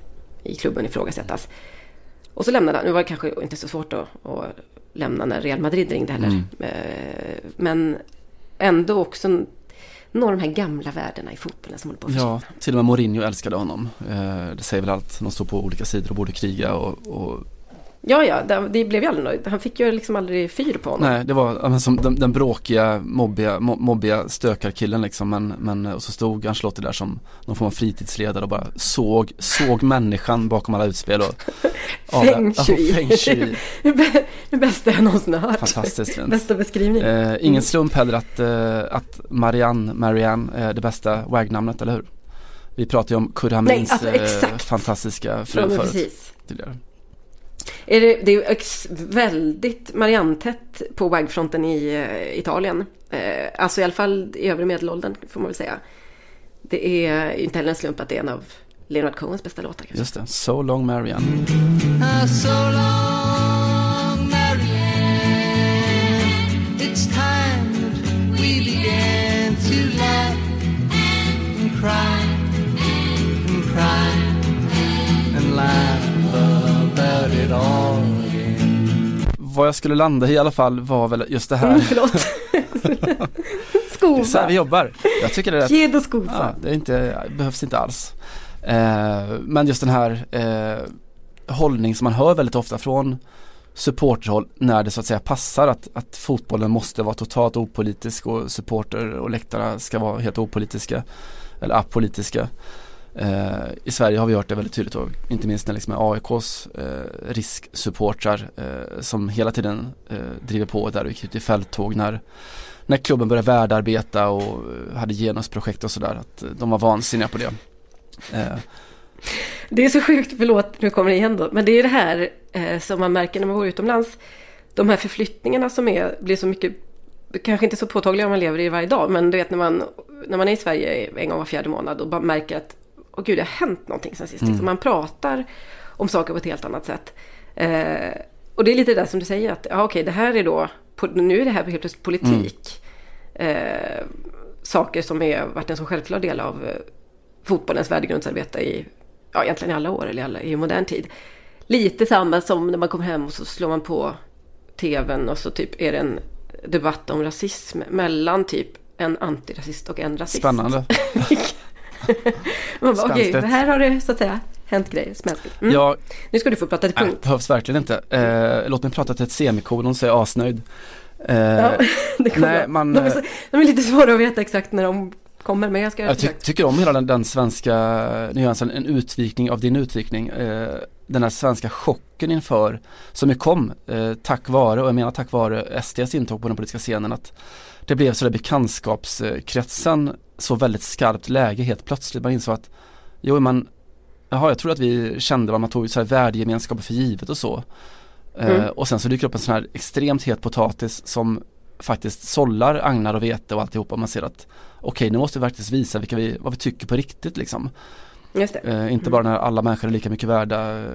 i klubben ifrågasättas. Och så lämnade han. Nu var det kanske inte så svårt att, att lämna när Real Madrid ringde heller. Mm. Eh, Men ändå också några av de här gamla värdena i fotbollen som håller på att försvinna. ja, till och med Mourinho älskade honom. Eh, det säger väl allt. De står på olika sidor och borde kriga och, och Ja, ja, det, det blev ju aldrig något. Han fick ju liksom aldrig fyr på honom. Nej, det var ja, men som den, den bråkiga, mobbiga, mo- mobbiga stökarkillen liksom men, men och så stod Ancelotti där som någon form av fritidsledare och bara såg, såg människan bakom alla utspel och *laughs* Feng Ja, shui. feng shui. *laughs* det bästa jag någonsin har hört. Fantastiskt fint. Bästa beskrivning. Eh, ingen slump heller att, eh, att Marianne, Marianne är det bästa WAG-namnet, eller hur? Vi pratade ju om Kurre Hamrins alltså, eh, fantastiska Ja, fru förut precis. tidigare. Är det, det är väldigt Marianne-tätt på WAG-fronten i eh, Italien. Eh, alltså i alla fall i övre medelåldern får man väl säga. Det är ju inte heller en slump att det är en av Leonard Cohens bästa låtar kanske. Just det, So Long Marianne. Ah, Vad jag skulle landa i i alla fall var väl just det Mm, här. förlåt. *laughs* Det är så här vi jobbar. Jag tycker det är rätt Kedo Skova. Ja, det är inte, behövs inte alls. Eh, men just den här eh, hållning som man hör väldigt ofta från supporterhåll när det så att säga passar att, att fotbollen måste vara totalt opolitisk och supporter och läktarna ska vara helt opolitiska eller apolitiska. Eh, I Sverige har vi hört det väldigt tydligt och inte minst när liksom AIKs eh, risksupportrar eh, som hela tiden eh, driver på där och gick ut i fälttåg när när klubben började värdearbeta och eh, hade genusprojekt och sådär att eh, de var vansinniga på det. Eh, Det är så sjukt, förlåt, nu kommer det igen då. Men det är det här eh, som man märker när man bor utomlands. De här förflyttningarna som är, blir så mycket, kanske inte så påtagliga om man lever i det varje dag. Men du vet när man, när man är i Sverige en gång var fjärde månad och bara märker att, åh gud, det har hänt någonting sen sist. Mm. Liksom man pratar om saker på ett helt annat sätt. Eh, och det är lite det där som du säger att, ja okej, det här är då, nu är det här helt plötsligt politik. Eh, saker som är varit en så självklar del av eh, fotbollens värdegrundsarbete i, ja egentligen i alla år eller i, alla, i modern tid. Lite samma som när man kommer hem och så slår man på tvn och så typ är det en debatt om rasism mellan typ en antirasist och en rasist. Spännande. *laughs* *laughs* Man bara, okej, Spänstigt. här har det så att säga hänt grejer. Smäskigt. Mm. Ja, Nu ska du få prata till nej, punkt. behövs verkligen inte. Eh, låt mig prata till ett semikolon så är jag asnöjd. Eh, Ja, *laughs* det nej, man, de, är så, de är lite svåra att veta exakt när de kommer, men jag ska Jag ty tycker om hela den, den svenska nyansen, en utvikning av din utvikning. Eh, den här svenska chocken inför, som ju kom eh, tack vare, och jag menar tack vare SDs intåg på den politiska scenen, att det blev sådär bekantskapskretsen så väldigt skarpt läge helt plötsligt. Man insåg att, jo men, jaha jag tror att vi kände vad man tog så här värdegemenskapen för givet och så. Eh, Mm. och sen så dyker upp en sån här extremt het potatis som faktiskt sållar agnar och vete och alltihopa. Man ser att okej nu måste vi faktiskt visa vilka vi, vad vi tycker på riktigt liksom. Det. Eh, inte bara när alla människor är lika mycket värda eh,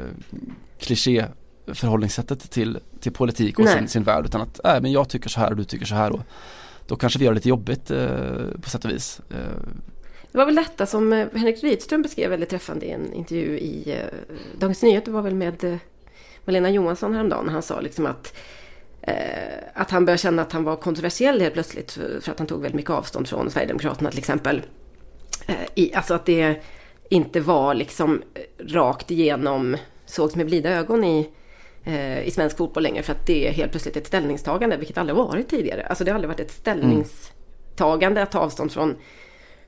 kliché förhållningssättet till, till politik och sin, sin värld utan att äh, men jag tycker så här och du tycker så här och då kanske vi gör det lite jobbigt eh, på sätt och vis. Eh, Det var väl detta som eh, Henrik Rydström beskrev väldigt träffande i en intervju i eh, Dagens Nyheter. var väl med eh, Malena Johansson häromdagen. Han sa liksom att, eh, att han började känna att han var kontroversiell helt plötsligt. För, att han tog väldigt mycket avstånd från Sverigedemokraterna till exempel. Eh, i, alltså att det inte var liksom eh, rakt igenom sågs med blida ögon i, i svensk fotboll längre. För att det är helt plötsligt ett ställningstagande, vilket aldrig varit tidigare. Alltså det har aldrig varit ett ställningstagande att ta avstånd från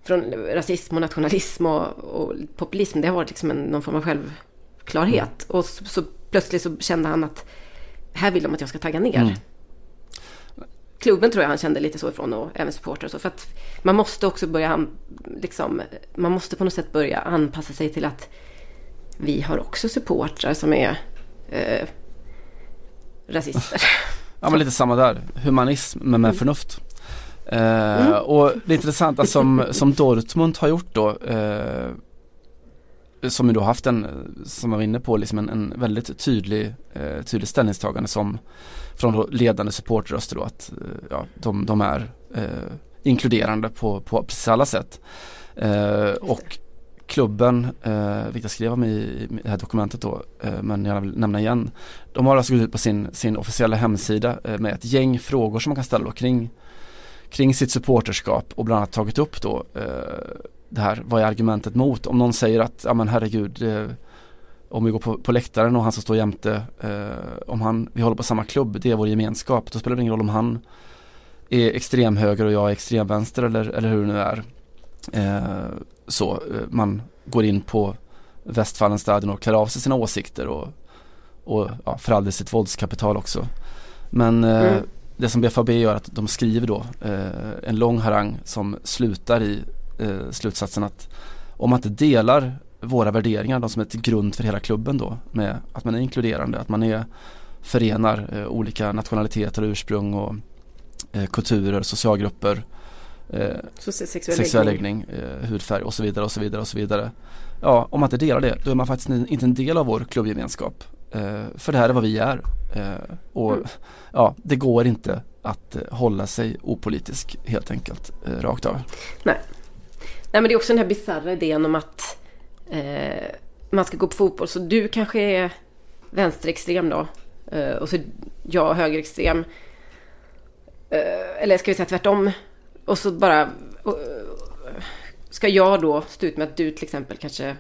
från rasism och nationalism och, och populism. Det har varit liksom en, någon form av självklarhet. Och så, så plötsligt så kände han att här vill de att jag ska tagga ner. Mm. Klubben tror jag han kände lite så ifrån och även supportrar och så. För att man måste också börja, liksom, man måste på något sätt börja anpassa sig till att vi har också supportrar som är eh, rasister. *laughs* Ja men lite samma där, humanism men med förnuft. Eh, Och det intressanta som, som Dortmund har gjort då eh, som ju då haft en, som jag var inne på, liksom en, en väldigt tydlig, eh, tydlig ställningstagande som från ledande supportröster då att eh, ja, de, de är eh, inkluderande på, på precis alla sätt. Och klubben, eh, vilket jag skrev om i, i det här dokumentet då, eh, men jag vill nämna igen. De har alltså gått ut på sin, sin officiella hemsida eh, med ett gäng frågor som man kan ställa då kring, kring sitt supporterskap och bland annat tagit upp då eh, det här, vad är argumentet mot? Om någon säger att, ja men herregud, eh, om vi går på, på läktaren och han som står jämte, eh, om han, vi håller på samma klubb, det är vår gemenskap, då spelar det ingen roll om han är extremhöger och jag är extremvänster eller, eller hur det nu är. Eh, så, eh, man går in på Westfalenstadion och klär av sig sina åsikter och, och ja, för all del sitt våldskapital också. Men eh, Mm. det som BFAB gör är att de skriver då eh, en lång harang som slutar i eh, slutsatsen att om man inte delar våra värderingar, de som är till grund för hela klubben då, med att man är inkluderande, att man är förenar eh, olika nationaliteter och ursprung och eh, kulturer, socialgrupper, eh, Så se- sexuell, sexuell läggning. eh, hudfärg och så vidare och så vidare och så vidare. Ja, om man inte delar det, då är man faktiskt inte en del av vår klubbgemenskap. Eh, för det här är vad vi är. Eh, och Mm. ja, det går inte att eh, hålla sig opolitisk helt enkelt, rakt av. Nej men det är också den här bisarra idén om att man ska gå på fotboll. Så du kanske är vänsterextrem då. Och så jag högerextrem. Eller ska vi säga tvärtom. Och så bara... eh, ska jag då stå ut med att du till exempel kanske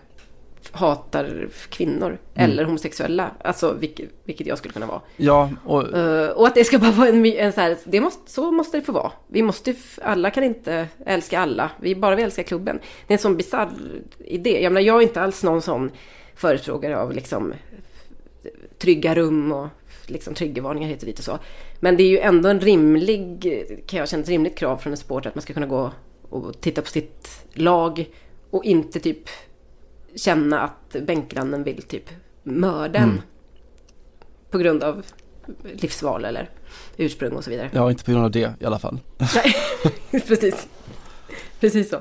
hatar kvinnor. Eller homosexuella. Alltså vilket, vilket jag skulle kunna vara. Ja, och Eh, och att det ska bara vara en, en så här, det måste, så måste det få vara. Vi måste, alla kan inte älska alla. Vi bara vi älskar klubben. Det är en sån bisarr idé. Jag menar, jag är inte alls någon sån förespråkare av liksom trygga rum och liksom triggervarningar hit och dit och så. Men det är ju ändå en rimlig, kan jag känna, ett rimligt krav från en supporter att man ska kunna gå och titta på sitt lag och inte typ känna att bänkgrannen vill typ mörda en. På grund av livsval eller ursprung och så vidare. Ja, inte på grund av det i alla fall. Nej, *laughs* precis. Precis så.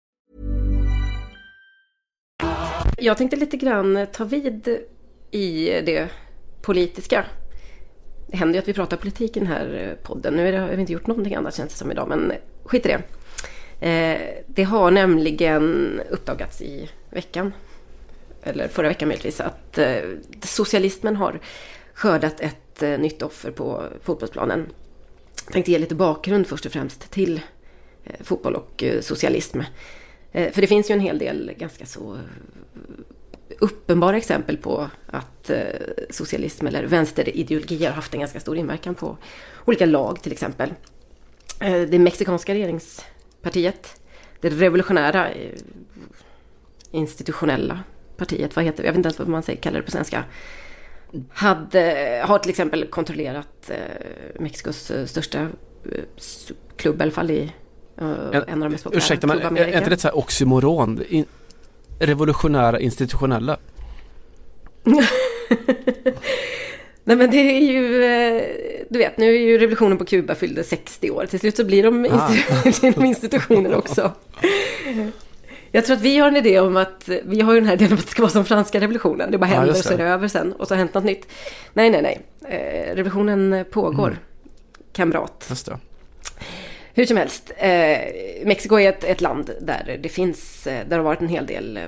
Jag tänkte lite grann ta vid i det politiska. Det händer ju att vi pratar politik i den här eh, podden. Nu har vi inte gjort någonting annat känns det som idag, men skit i det. Eh, det har nämligen uppdagats i veckan, eller förra veckan möjligtvis, att eh, socialismen har skördat ett nytt offer på fotbollsplanen. Jag tänkte ge lite bakgrund först och främst till fotboll och socialism. Eh, för det finns ju en hel del ganska så eh, uppenbara exempel på att eh, socialism eller vänsterideologi har haft en ganska stor inverkan på olika lag till exempel. Det mexikanska regeringspartiet, det revolutionära institutionella partiet, vad heter det? Jag vet inte ens vad man säger, kallar det på svenska. Hade, har till exempel kontrollerat Mexikos största klubb i alla fall i eh, en av de mest populära Ursäkta, men är inte det ett så här oxymoron? In, revolutionära institutionella? *laughs* Nej men det är ju, eh, du vet nu är ju revolutionen på Kuba fyllde 60 år. Till slut så blir de, Ah. *laughs* de institutioner också. Jag tror att vi har en idé om att, vi har ju den här idén om att det ska vara som franska revolutionen. Det bara händer och så är det. det över sen och så har hänt något nytt. Nej, nej, nej. Eh, revolutionen pågår. Mm. Kamrat. Just det. Hur som helst, eh, Mexiko är ett, ett land där det finns, eh, där det har varit en hel del eh,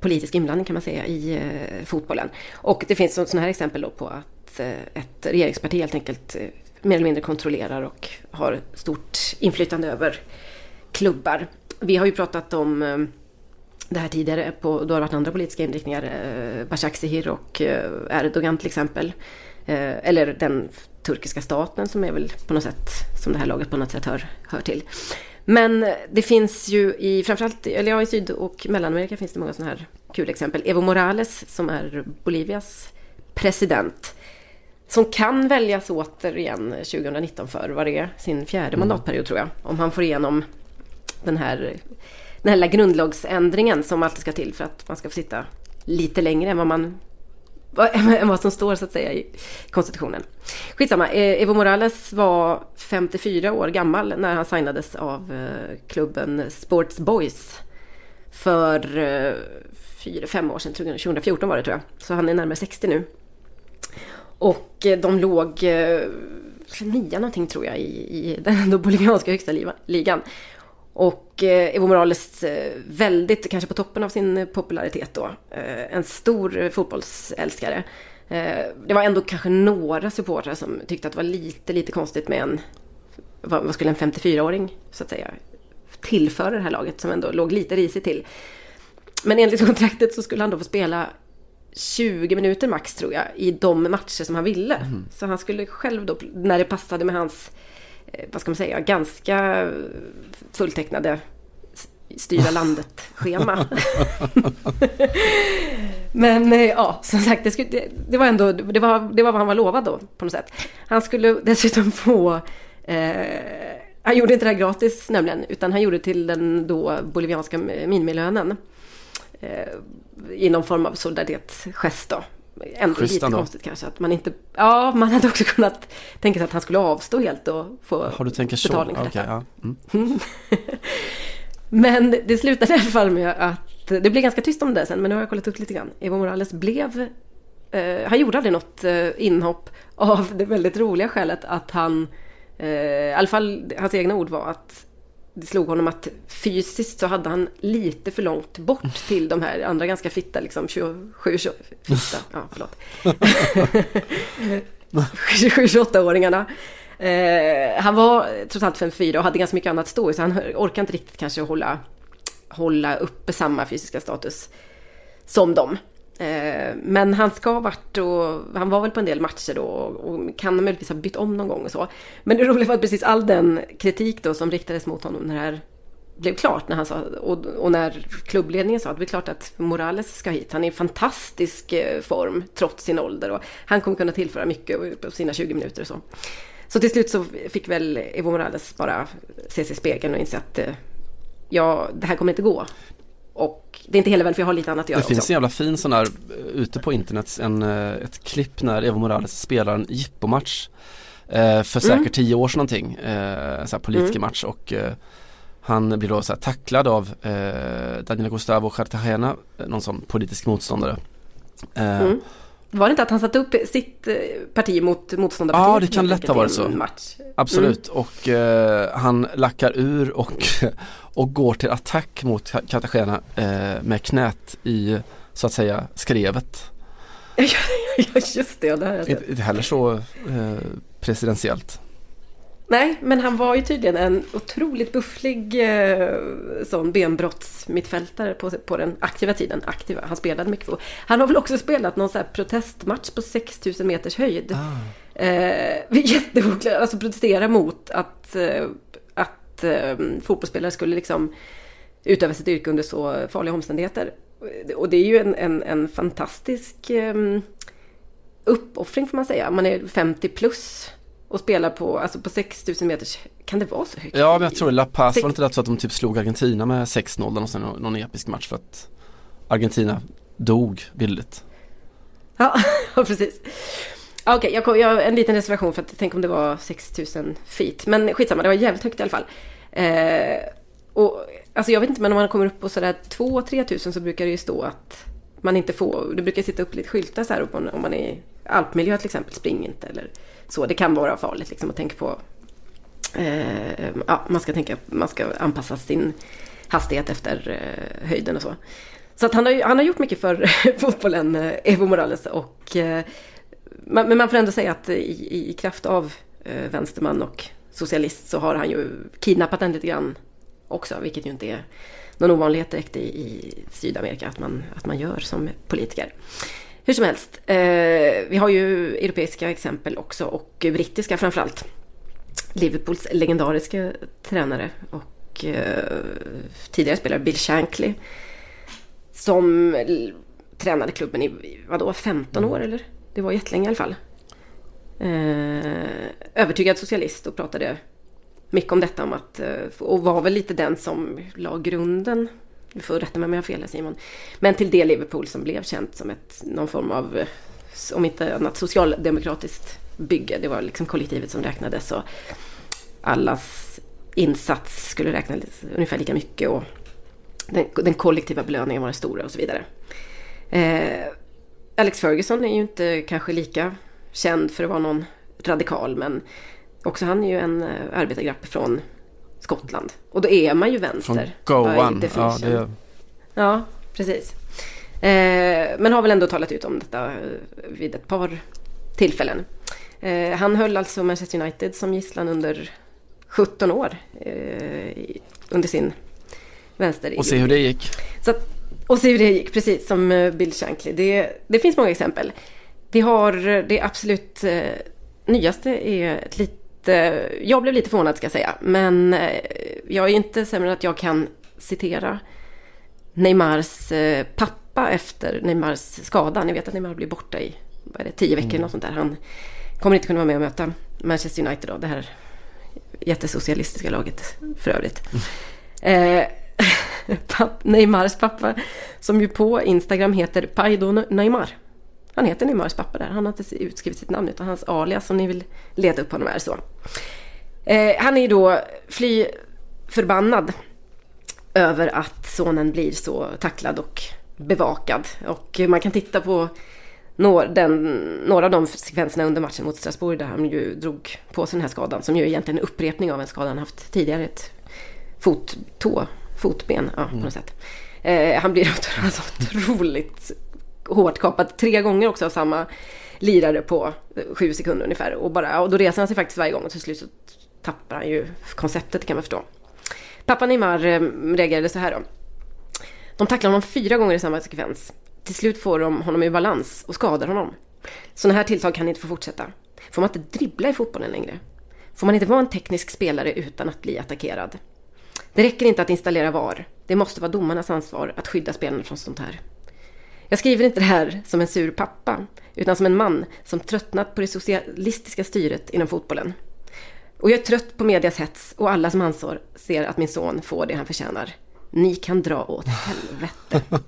politisk inblandning kan man säga i eh, fotbollen. Och det finns sådana här exempel då på att eh, ett regeringsparti helt enkelt eh, mer eller mindre kontrollerar och har stort inflytande över klubbar. Vi har ju pratat om eh, det här tidigare, på, då har det varit andra politiska inriktningar. Eh, Başakşehir och eh, Erdogan till exempel. Eh, eller den turkiska staten som är väl på något sätt, som det här laget på något sätt hör, hör till. Men eh, det finns ju i framförallt, eller ja, i Syd och Mellanamerika finns det många sådana här kul exempel. Evo Morales som är Bolivias president. Som kan väljas återigen 2019 för vad det är, sin fjärde mandatperiod tror jag. Om han får igenom den här, den här lilla grundlagsändringen som alltid ska till för att man ska få sitta lite längre än vad man än *laughs* vad som står så att säga i konstitutionen. Skitsamma, eh, Evo Morales var 54 år gammal när han signades av eh, klubben Sports Boys för eh, fyra, fem år sedan, 2014 var det tror jag. Så han är närmare 60 nu. Och eh, de låg nia någonting tror jag i, i den *laughs* bolivianska högsta ligan. Och eh, Evo Morales eh, väldigt, kanske på toppen av sin eh, popularitet då, en stor fotbollsälskare. Det var ändå kanske några supportrar som tyckte att det var lite, lite konstigt med en, vad, skulle en 54-åring så att säga tillföra det här laget som ändå låg lite risigt till. Men enligt *laughs* kontraktet så skulle han då få spela 20 minuter max tror jag i de matcher som han ville. Så han skulle själv då, när det passade med hans, Eh, vad ska man säga, ganska fulltecknade styra landet-schema. *laughs* Men eh, ja, som sagt, det, skulle, det, det var ändå, det var, det var vad han var lovad då på något sätt. Han skulle dessutom få eh, han gjorde inte det här gratis nämligen, utan han gjorde det till den då bolivianska minimilönen. Eh, I någon form av solidaritetsgest då. Ändå Schysst lite ändå. konstigt kanske att man inte... Ja, man hade också kunnat tänka sig att han skulle avstå helt och få Har du tänker så? betalning för Okej, detta. ja. Mm. *laughs* Men det slutade i alla fall med att det blev ganska tyst om det sen, men nu har jag kollat upp lite grann. Evo Morales blev... Eh, han gjorde aldrig något eh, inhopp av det väldigt roliga skälet att han... Eh, I alla fall hans egna ord var att det slog honom att fysiskt så hade han lite för långt bort till de här andra ganska fitta, liksom 27, 28, fitta, ja förlåt. *laughs* 27-28-åringarna. Eh, han var trots allt 54 och hade ganska mycket annat stå i, så han orkade inte riktigt kanske hålla, hålla uppe samma fysiska status som dem. Eh, men han ska ha varit och han var väl på en del matcher då och kan möjligtvis ha bytt om någon gång och så. Men det roliga var att precis all den kritik då som riktades mot honom när det här blev klart när han sa, och, och när klubbledningen sa att det är klart att Morales ska hit. Han är i fantastisk eh, form trots sin ålder och han kommer kunna tillföra mycket på sina 20 minuter och så. Så till slut så fick väl Evo Morales bara se sig i spegeln och inse att eh, ja, det här kommer inte gå. Och det är inte hela världen för jag har lite annat att göra Det finns också. en jävla fin sån där eh, ute på internet, en, eh, ett klipp när Evo Morales spelar en jippomatch eh, för säkert Mm. tio år sedan någonting, eh, så här politikermatch och eh, han blir då så här tacklad av eh, Daniel Gustavo Cartagena, någon sån politisk motståndare. Eh, Mm. Var det inte att han satte upp sitt eh, parti mot motståndarpartiet? Ja, det kan lätt ha varit så. Match. Absolut och eh, han lackar ur och, *laughs* och går till attack mot Cartagena eh, med knät i så att säga skrevet. *laughs* ja, just det. Ja, det. Inte, inte heller så eh, presidentiellt. Nej, men han var ju tydligen en otroligt bufflig eh, sån benbrottsmittfältare på, på den aktiva tiden. Aktiva, han spelade mycket. Han har väl också spelat någon sån här protestmatch på 6000 meters höjd. Eh, *laughs* jätteoklart, alltså protestera mot att, eh, att eh, fotbollsspelare skulle liksom utöva sitt yrke under så farliga omständigheter. Och det är ju en, en, en fantastisk eh, uppoffring får man säga. Man är 50 plus och spelar på, alltså på 6000 meters, kan det vara så högt? Ja men jag tror La Paz, Sex- var det inte det så att de typ slog Argentina med 6-0 eller någon, någon episk match för att Argentina dog billigt. *laughs* Ja, precis. Okej, jag, kom- jag har en liten reservation för att tänk om det var 6000 feet. Men skitsamma, det var jävligt högt i alla fall. Eh, och, alltså jag vet inte, men om man kommer upp på sådär 2-3 tusen så brukar det ju stå att man inte får, det brukar sitta upp lite skyltar så här om, man är alpmiljö till exempel, spring inte eller så. Det kan vara farligt liksom att tänka på eh, ja, man ska tänka, man ska anpassa sin hastighet efter eh, höjden och så. Så att han, har, han har gjort mycket för *laughs* fotbollen, eh, Evo Morales. Och, eh, man, men man får ändå säga att i, i kraft av eh, vänsterman och socialist så har han ju kidnappat den lite grann också. Vilket ju inte är någon ovanlighet direkt i, i Sydamerika att man, att man gör som politiker. Hur som helst, eh, vi har ju europeiska exempel också och brittiska framförallt. Liverpools legendariska tränare och eh, tidigare spelare Bill Shankly. Som tränade klubben i, vadå, 15 år eller? Det var jättelänge i alla fall. Eh, övertygad socialist och pratade mycket om detta om att, eh, och var väl lite den som la grunden, du får rätta mig om jag har fel här Simon, men till det Liverpool som blev känt som ett, någon form av, eh, om inte annat socialdemokratiskt bygge. Det var liksom kollektivet som räknades och allas insats skulle räknas ungefär lika mycket och den, den kollektiva belöningen var den stora och så vidare. Eh, Alex Ferguson är ju inte kanske lika känd för att vara någon radikal men också han är ju en eh, arbetargrupp från Skottland. Och då är man ju vänster. Från Goan, ja det Ja, precis. Eh, men har väl ändå talat ut om detta eh, vid ett par tillfällen. Eh, han höll alltså Manchester United som gisslan under 17 år eh, under sin vänster. Och se hur det gick. Så att, och se hur det gick, precis som eh, Bill Shankly. Det, det finns många exempel. Vi har eh, det absolut nyaste är ett lite... Jag blev lite förvånad ska jag säga. Men eh, jag är inte sämre än att jag kan citera Neymars eh, pappa efter Neymars skada. Ni vet att Neymar blir borta i vad det, tio veckor eller något sånt där. Han kommer inte kunna vara med och möta Manchester United då. Det här jättesocialistiska laget för övrigt. Eh, *laughs* papp, Neymars pappa som ju på Instagram heter Paido Neymar. Han heter Neymars pappa där. Han har inte utskrivit sitt namn utan hans alias om ni vill leta upp honom är så. Eh, han är ju då fly förbannad över att sonen blir så tacklad och bevakad. Och man kan titta på några, den, några av de sekvenserna under matchen mot Strasbourg där han ju drog på sig den här skadan som ju egentligen är en upprepning av en skada han haft tidigare. Ett fot, tå, fotben, ja, på något sätt. Eh, han blir alltså *laughs* otroligt hårt kapad tre gånger också av samma lirare på eh, sju sekunder ungefär. Och, bara, och då reser han sig faktiskt varje gång och till slut så tappar han ju konceptet kan man förstå. Pappa Neymar eh, reagerade så här då. De tacklar honom fyra gånger i samma sekvens. Till slut får de honom ur balans och skadar honom. Sådana här tilltag kan inte få fortsätta. Får man inte dribbla i fotbollen längre? Får man inte vara en teknisk spelare utan att bli attackerad? Det räcker inte att installera VAR. Det måste vara domarnas ansvar att skydda spelarna från sånt här. Jag skriver inte det här som en sur pappa, utan som en man som tröttnat på det socialistiska styret inom fotbollen. Och jag är trött på medias hets och alla som ansvar ser att min son får det han förtjänar. Ni kan dra åt helvete. *laughs*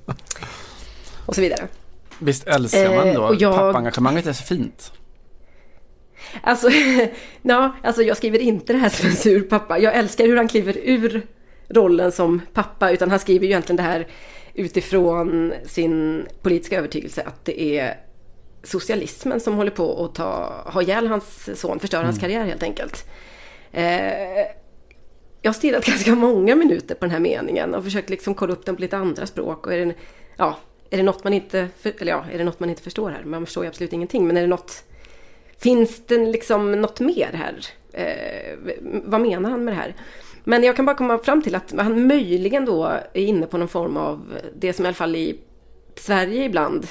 Och så vidare. Visst älskar man då Eh, jag- pappaengagemanget är så fint. Alltså, *laughs* ja, alltså jag skriver inte det här som en sur pappa. Jag älskar hur han kliver ur rollen som pappa, utan han skriver ju egentligen det här utifrån sin politiska övertygelse att det är socialismen som håller på att ta, ha ihjäl hans son, förstöra hans karriär helt enkelt. Eh, jag har stirrat *laughs* ganska många minuter på den här meningen och försökt liksom kolla upp den på lite andra språk. Och är, det, ja, är det något man inte, för, eller ja, är det något man inte förstår här? Man förstår ju absolut ingenting, men är det något Finns det liksom något mer här? Eh, vad menar han med det här? Men jag kan bara komma fram till att han möjligen då är inne på någon form av det som i alla fall i Sverige ibland,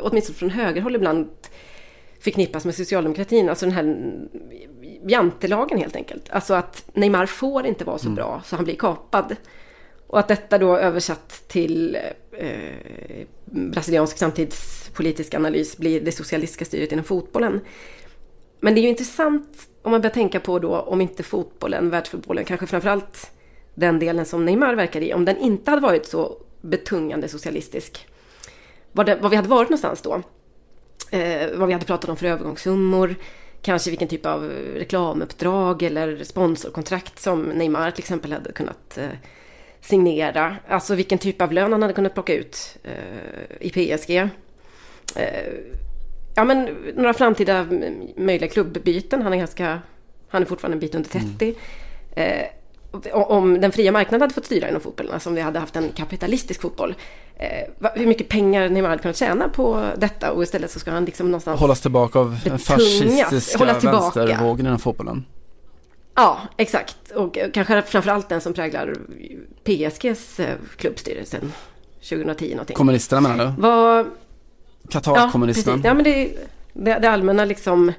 åtminstone från högerhåll ibland, förknippas med socialdemokratin. Alltså den här jantelagen helt enkelt. Alltså att Neymar får inte vara så bra så han blir kapad. Och att detta då översatt till eh, brasiliansk samtidspolitisk analys blir det socialistiska styret inom fotbollen. Men det är ju intressant om man börjar tänka på då om inte fotbollen, världsfotbollen, kanske framförallt den delen som Neymar verkar i, om den inte hade varit så betungande socialistisk. Var, det, var vi hade varit någonstans då? Eh, vad vi hade pratat om för övergångssummor, kanske vilken typ av reklamuppdrag eller sponsorkontrakt som Neymar till exempel hade kunnat eh, signera. Alltså vilken typ av lön han hade kunnat plocka ut eh, i PSG. Eh, Ja men några framtida mm, möjliga klubbbyten. Han är ganska, han är fortfarande en bit under 30. Eh, om den fria marknaden hade fått styra inom fotbollen, alltså om vi hade haft en kapitalistisk fotboll. Eh, hur mycket pengar Neymar hade kunnat tjäna på detta och istället så ska han liksom någonstans... Hållas tillbaka av den fascistiska vänstervågen inom fotbollen. Ja, exakt. Och kanske framförallt den som präglar PSGs eh, klubbstyrelse sedan 2010 någonting. Kommunisterna menar du? Vad... Qatar-kommunismen. precis. Ja, men det, det, det allmänna liksom...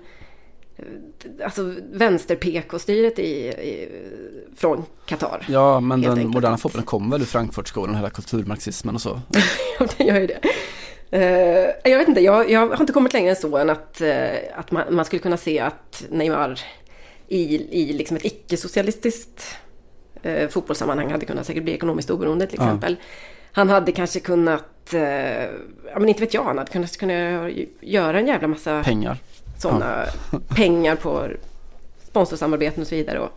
Alltså vänster-PK-styret i, i, från Qatar. Ja, men den enkelt. moderna fotbollen kom väl ur Frankfurtskolan, hela kulturmarxismen och så. *laughs* Ja, den gör ju det. Eh, jag vet inte, jag, jag har inte kommit längre än så än att, eh, att man, man skulle kunna se att Neymar i, i liksom ett icke-socialistiskt uh, fotbollssammanhang hade kunnat säkert bli ekonomiskt oberoende till Ja. Han hade kanske kunnat, eh, ja men inte vet jag, han hade kunnat, kunnat göra en jävla massa Pengar. sådana *laughs* pengar på sponsorsamarbeten och så vidare. Och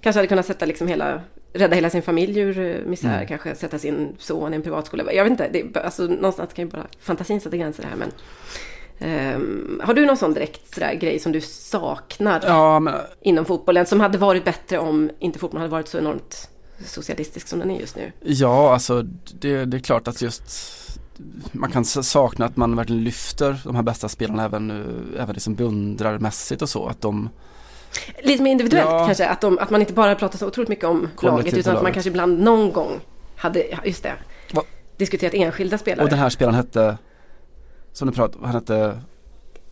kanske hade kunnat sätta liksom hela, rädda hela sin familj ur eh, misär, Mm. kanske sätta sin son i en privatskola. Jag vet inte, det, alltså, någonstans kan ju bara fantasin sätta gränser här. Men, ehm, har du någon sån direkt sådär grej som du saknar Ja, men inom fotbollen som hade varit bättre om inte fotbollen hade varit så enormt socialistisk som den är just nu? Ja, alltså det, det är klart att just man kan sakna att man verkligen lyfter de här bästa spelarna även, eh, även liksom beundrarmässigt och så. Att de, Lite mer individuellt Ja. kanske, att, de, att man inte bara pratar så otroligt mycket om laget utan att man kanske ibland någon gång hade, just det, Va? diskuterat enskilda spelare. och den här spelaren hette, som du pratade han hette,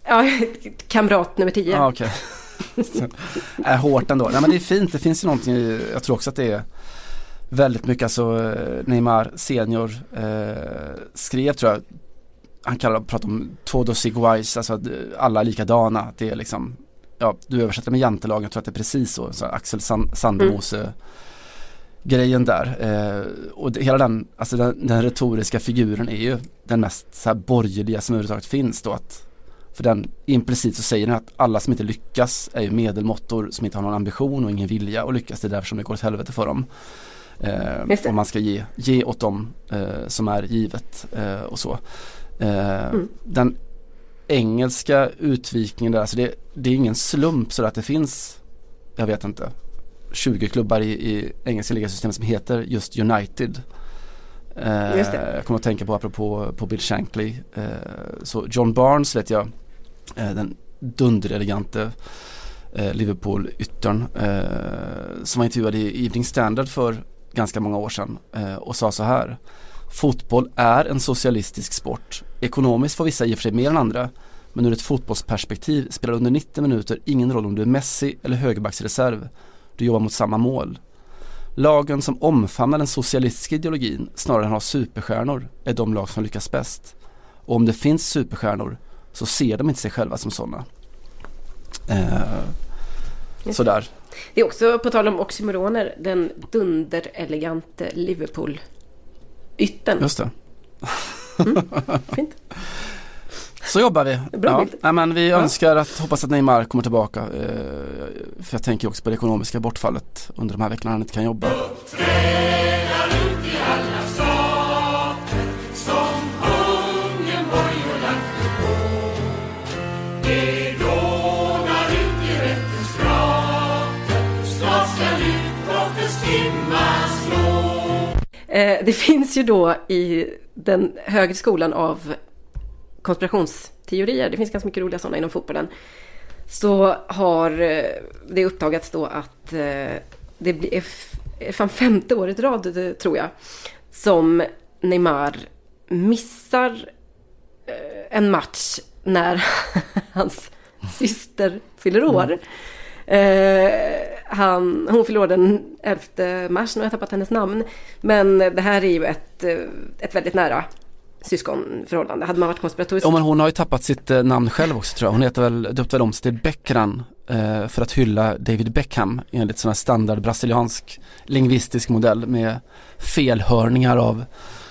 Ja, *laughs* kamrat nummer 10. ja okej. *laughs* är hårt ändå. Nej men det är fint, det finns ju någonting i, jag tror också att det är väldigt mycket, alltså eh, Neymar senior eh, skrev tror jag, han kallar pratar om todos iguais, alltså att eh, alla är likadana. Det är liksom, ja du översätter med jantelagen, jag tror att det är precis så, så Axel San, Sandemose grejen där. Eh, och det, hela den, alltså den, den retoriska figuren är ju den mest så här borgerliga som överhuvudtaget finns då att för den implicit så säger den att alla som inte lyckas är ju medelmåttor som inte har någon ambition och ingen vilja att lyckas. Det är därför som det går åt helvete för dem. Eh, och man ska ge, ge åt dem eh, som är givet eh, och så. Eh, Mm. Den engelska utvikningen där, alltså det, det är ingen slump så att det finns, jag vet inte, 20 klubbar i, i engelska ligasystemet som heter just United. Eh, Just. Jag kommer att tänka på apropå på Bill Shankly. Eh, så John Barnes vet jag, den dunderelegante Liverpool-yttern eh, som var intervjuad i Evening Standard för ganska många år sedan eh, och sa så här. Fotboll är en socialistisk sport. Ekonomiskt får vissa i och för sig mer än andra men ur ett fotbollsperspektiv spelar under 90 minuter ingen roll om du är Messi eller högerbacksreserv. Du jobbar mot samma mål. Lagen som omfamnar den socialistiska ideologin snarare än har superstjärnor är de lag som lyckas bäst. Och om det finns superstjärnor så ser de inte sig själva som sådana. Eh, sådär. Det är också, på tal om oxymoroner, den dunderelegante Liverpool-ytten. Just det. *laughs* Fint. Så jobbar vi. Bra ja. bild. Nej, men vi önskar att, hoppas att Neymar kommer tillbaka. Eh, för jag tänker också på det ekonomiska bortfallet under de här veckorna han inte kan jobba. Eh, det finns ju då i den högre skolan av konspirationsteorier, det finns ganska mycket roliga sådana inom fotbollen, så har eh, det uppdagats då att eh, det blir är fan femte året i rad, tror jag, som Neymar missar en match när *laughs* hans syster fyller år. Mm. Eh, han, hon år den 11 mars, nu har jag tappat hennes namn. Men det här är ju ett, eh, ett väldigt nära syskonförhållande. Hade man varit konspiratorisk Ja men hon har ju tappat sitt eh, namn själv också tror jag. Hon heter väl, döpte väl om sig till Beckran eh, för att hylla David Beckham enligt sån här standard brasiliansk lingvistisk modell med felhörningar av,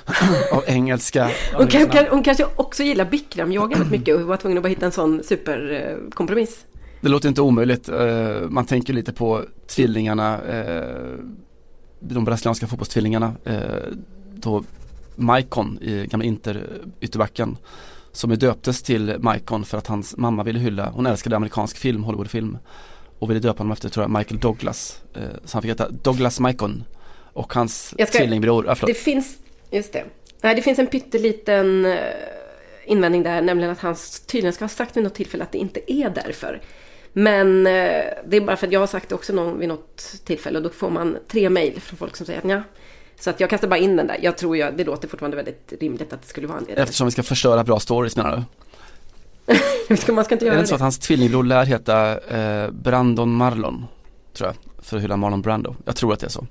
*clears throat* av engelska. hon, kan, kan, hon kanske också gillar Bikram-yoga väldigt mycket och var tvungen att bara hitta en sån superkompromiss. Det låter inte omöjligt. Eh, man tänker lite på tvillingarna, eh, de brasilianska fotbollstvillingarna. Eh, då Maicon i gamla Inter ytterbacken som är döptes till Maicon för att hans mamma ville hylla, hon älskade amerikansk film, Hollywoodfilm och ville döpa honom efter, tror jag, Michael Douglas. Så han fick heta Douglas Maicon och hans Jag ska- tvillingbror, ah, förlåt. Det finns, just det. Nej, det finns en pytteliten invändning där, nämligen att han tydligen ska ha sagt vid något tillfälle att det inte är därför. Men eh, det är bara för att jag har sagt det också någon, vid något tillfälle och då får man tre mejl från folk som säger att ja. Så att jag kastar bara in den där. Jag tror ju, det låter fortfarande väldigt rimligt att det skulle vara en Eftersom vi ska förstöra bra stories menar du? *laughs* Man ska inte Är göra det det. inte så att hans tvillingbror lär heta eh, Brandon Marlon? Tror jag, för att hylla Marlon Brando. Jag tror att det är så.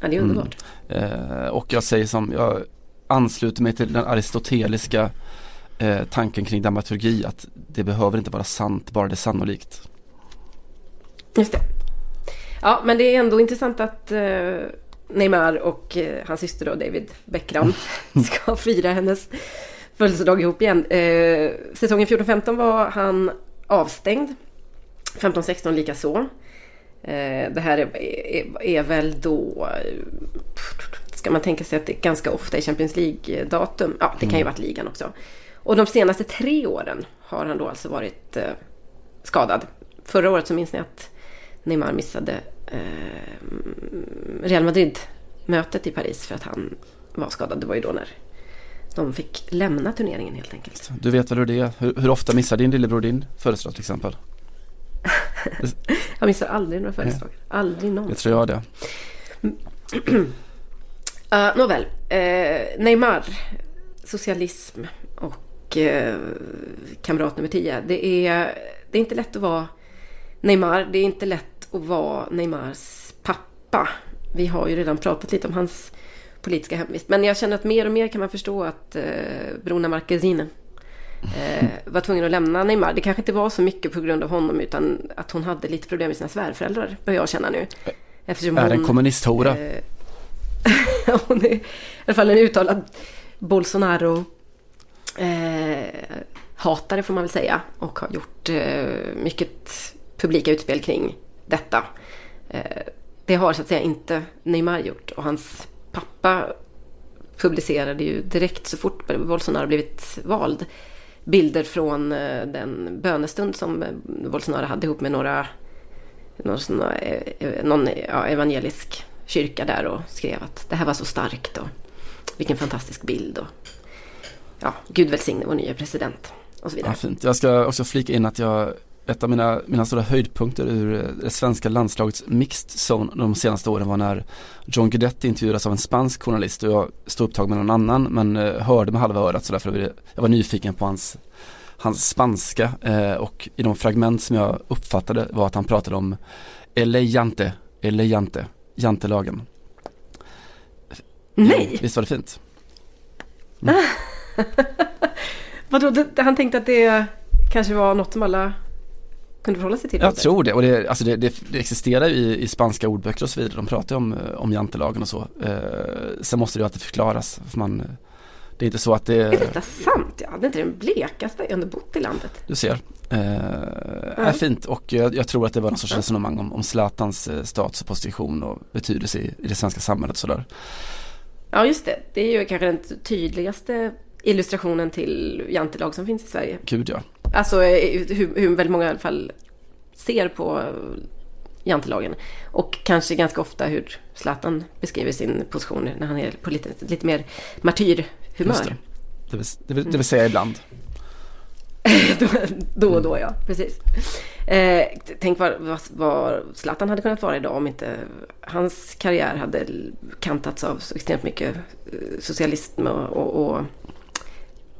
Ja, det är underbart. Eh, och jag säger som, jag ansluter mig till den aristoteliska eh, tanken kring dramaturgi att det behöver inte vara sant, bara det är sannolikt. Just det. Ja, men det är ändå intressant att eh, Neymar och eh, hans syster då, David Beckham *laughs* ska fira hennes födelsedag ihop igen. Eh, säsongen 14-15 var han avstängd. 15-16 lika så. Eh, det här är, är, är väl då... eh, Ska man tänka sig att det ganska ofta är Champions League-datum? Ja, det kan ju varit ligan också. Och de senaste tre åren har han då alltså varit eh, skadad. Förra året så minns ni att Neymar missade eh, Real Madrid-mötet i Paris för att han var skadad. Det var ju då när de fick lämna turneringen helt enkelt. Du vet väl hur det är? Hur, hur ofta missar din lillebror din födelsedag till exempel? *laughs* Han missar aldrig några födelsedagar. Aldrig Det någonsin. tror jag det. Uh, *clears throat* nåväl, uh, Neymar, socialism och uh, kamrat nummer 10. Det är, det är inte lätt att vara Neymar. Det är inte lätt att vara Neymars pappa. Vi har ju redan pratat lite om hans politiska hemvist. Men jag känner att mer och mer kan man förstå att uh, Bruna Marquezine eh, *laughs* var tvungen att lämna Neymar. Det kanske inte var så mycket på grund av honom utan att hon hade lite problem med sina svärföräldrar, börjar jag känna nu. Eftersom Är en kommunisthora. Eh, *laughs* hon är i alla fall en uttalad Bolsonaro eh, hatare får man väl säga och har gjort eh, mycket publika utspel kring detta. Eh, det har så att säga inte Neymar gjort och hans pappa publicerade ju direkt så fort Bolsonaro blivit vald bilder från eh, den bönestund som eh, Bolsonaro hade ihop med några någon, sån, eh, eh, någon ja, evangelisk kyrka där och skrev att det här var så starkt och vilken fantastisk bild och ja, Gud välsigne vår nya president och så vidare. Ja, fint. Jag ska också flika in att jag ett av mina, mina stora höjdpunkter ur det svenska landslagets mixed zone de senaste åren var när John Guidetti intervjuades av en spansk journalist och jag stod upptagen med någon annan men eh, hörde med halva örat så därför jag var nyfiken på hans, hans spanska eh, och i de fragment som jag uppfattade var att han pratade om Elejante, Elejante, jantelagen. Nej! Jo, visst var det fint? *laughs* *laughs* Vadå, det- han tänkte att det kanske var något som alla kunde förhålla sig till? Jag eller? tror det och det, alltså det, det, existerar ju i, i spanska ordböcker och så vidare. De pratar ju om, om jantelagen och så. Eh, sen måste det ju alltid förklaras. För man, det är inte så att det Är detta sant? Jag hade inte den blekaste jag ändå bott i landet. Du ser. Eh, är fint och jag, jag tror att det var någon sorts resonemang om, om Zlatans eh, status och position och betydelse i, i det svenska samhället sådär. Ja, just det. Det är ju kanske den tydligaste illustrationen till jantelag som finns i Sverige. Gud ja. Alltså eh, hur, hur väldigt många i alla fall ser på jantelagen. Och kanske ganska ofta hur Zlatan beskriver sin position när han är på lite, lite mer martyrhumör. Just det. Det vill, det, vill, det vill säga ibland. då, *laughs* då och då, ja. Precis. Eh, tänk vad, vad, vad Zlatan hade kunnat vara idag om inte hans karriär hade kantats av så extremt mycket eh, socialism och, och, och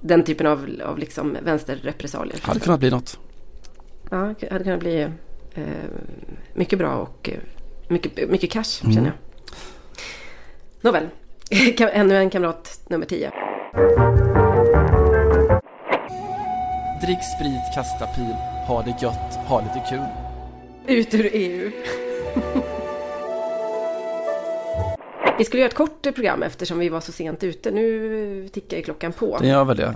den typen av, av liksom vänsterrepressalier. Hade kunnat bli något. Ja, det hade kunnat bli eh, mycket bra och eh, mycket, mycket cash Mm. känner jag. Nåväl, *laughs* ännu en kamrat nummer 10. Drick sprit, kasta pil, ha det gött, ha lite kul. Ut ur EU. Vi skulle göra ett kort program eftersom vi var så sent ute. Nu tickar ju klockan på. Det gör väl det.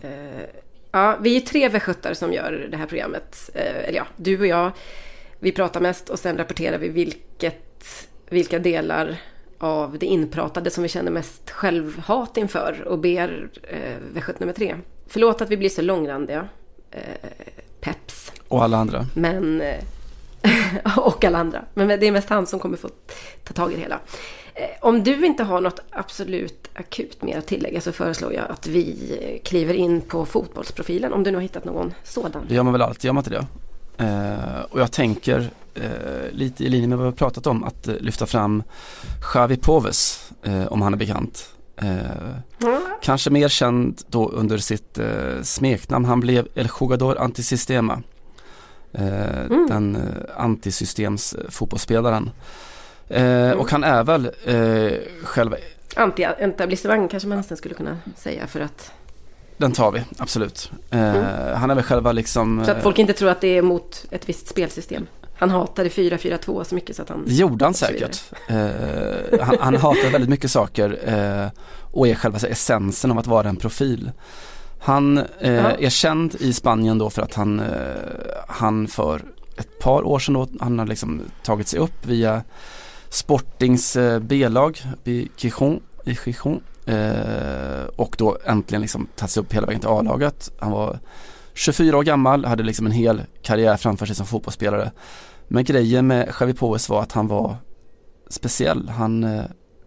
Ja, vi är tre västgötar som gör det här programmet. Eh, Eller ja, du och jag. Vi pratar mest och sen rapporterar vi vilket, vilka delar av det inpratade som vi känner mest självhat inför och ber eh, västgöt nummer tre. Förlåt att vi blir så långrandiga. Eh, peps. Och alla andra. Men... eh, *laughs* och alla andra. Men det är mest han som kommer få ta tag i det hela. Eh, Om du inte har något absolut akut mer att tillägga så föreslår jag att vi eh, kliver in på fotbollsprofilen. Om du nu har hittat någon sådan. Det gör man väl alltid, gör man inte det? Eh, och jag tänker eh, lite i linje med vad vi har pratat om att eh, lyfta fram Xavi Poves eh, om han är bekant. Eh, kanske mer känd då under sitt smeknamn. Han blev El Jugador Antisistema. Eh, Den antisystems fotbollsspelaren. Eh, Och han är väl eh, själva Anti-etablissemang kanske man nästan skulle kunna säga för att, Den tar vi, absolut. Eh, Han är väl själva liksom så att eh, folk inte tror att det är mot ett visst spelsystem. Han hatade 4-4-2 så mycket så att han... Det gjorde han säkert. Eh, han, han hatar väldigt mycket saker eh, och är själva essensen av att vara en profil. Han är känd i Spanien då för att han, han för ett par år sedan då, han har liksom tagit sig upp via Sportings eh, B-lag i Gijon, i Gijon eh, och då äntligen liksom tagit sig upp hela vägen till A-laget. Han var 24 år gammal, hade liksom en hel karriär framför sig som fotbollsspelare. Men grejen med Xavi Poes var att han var speciell. Han eh,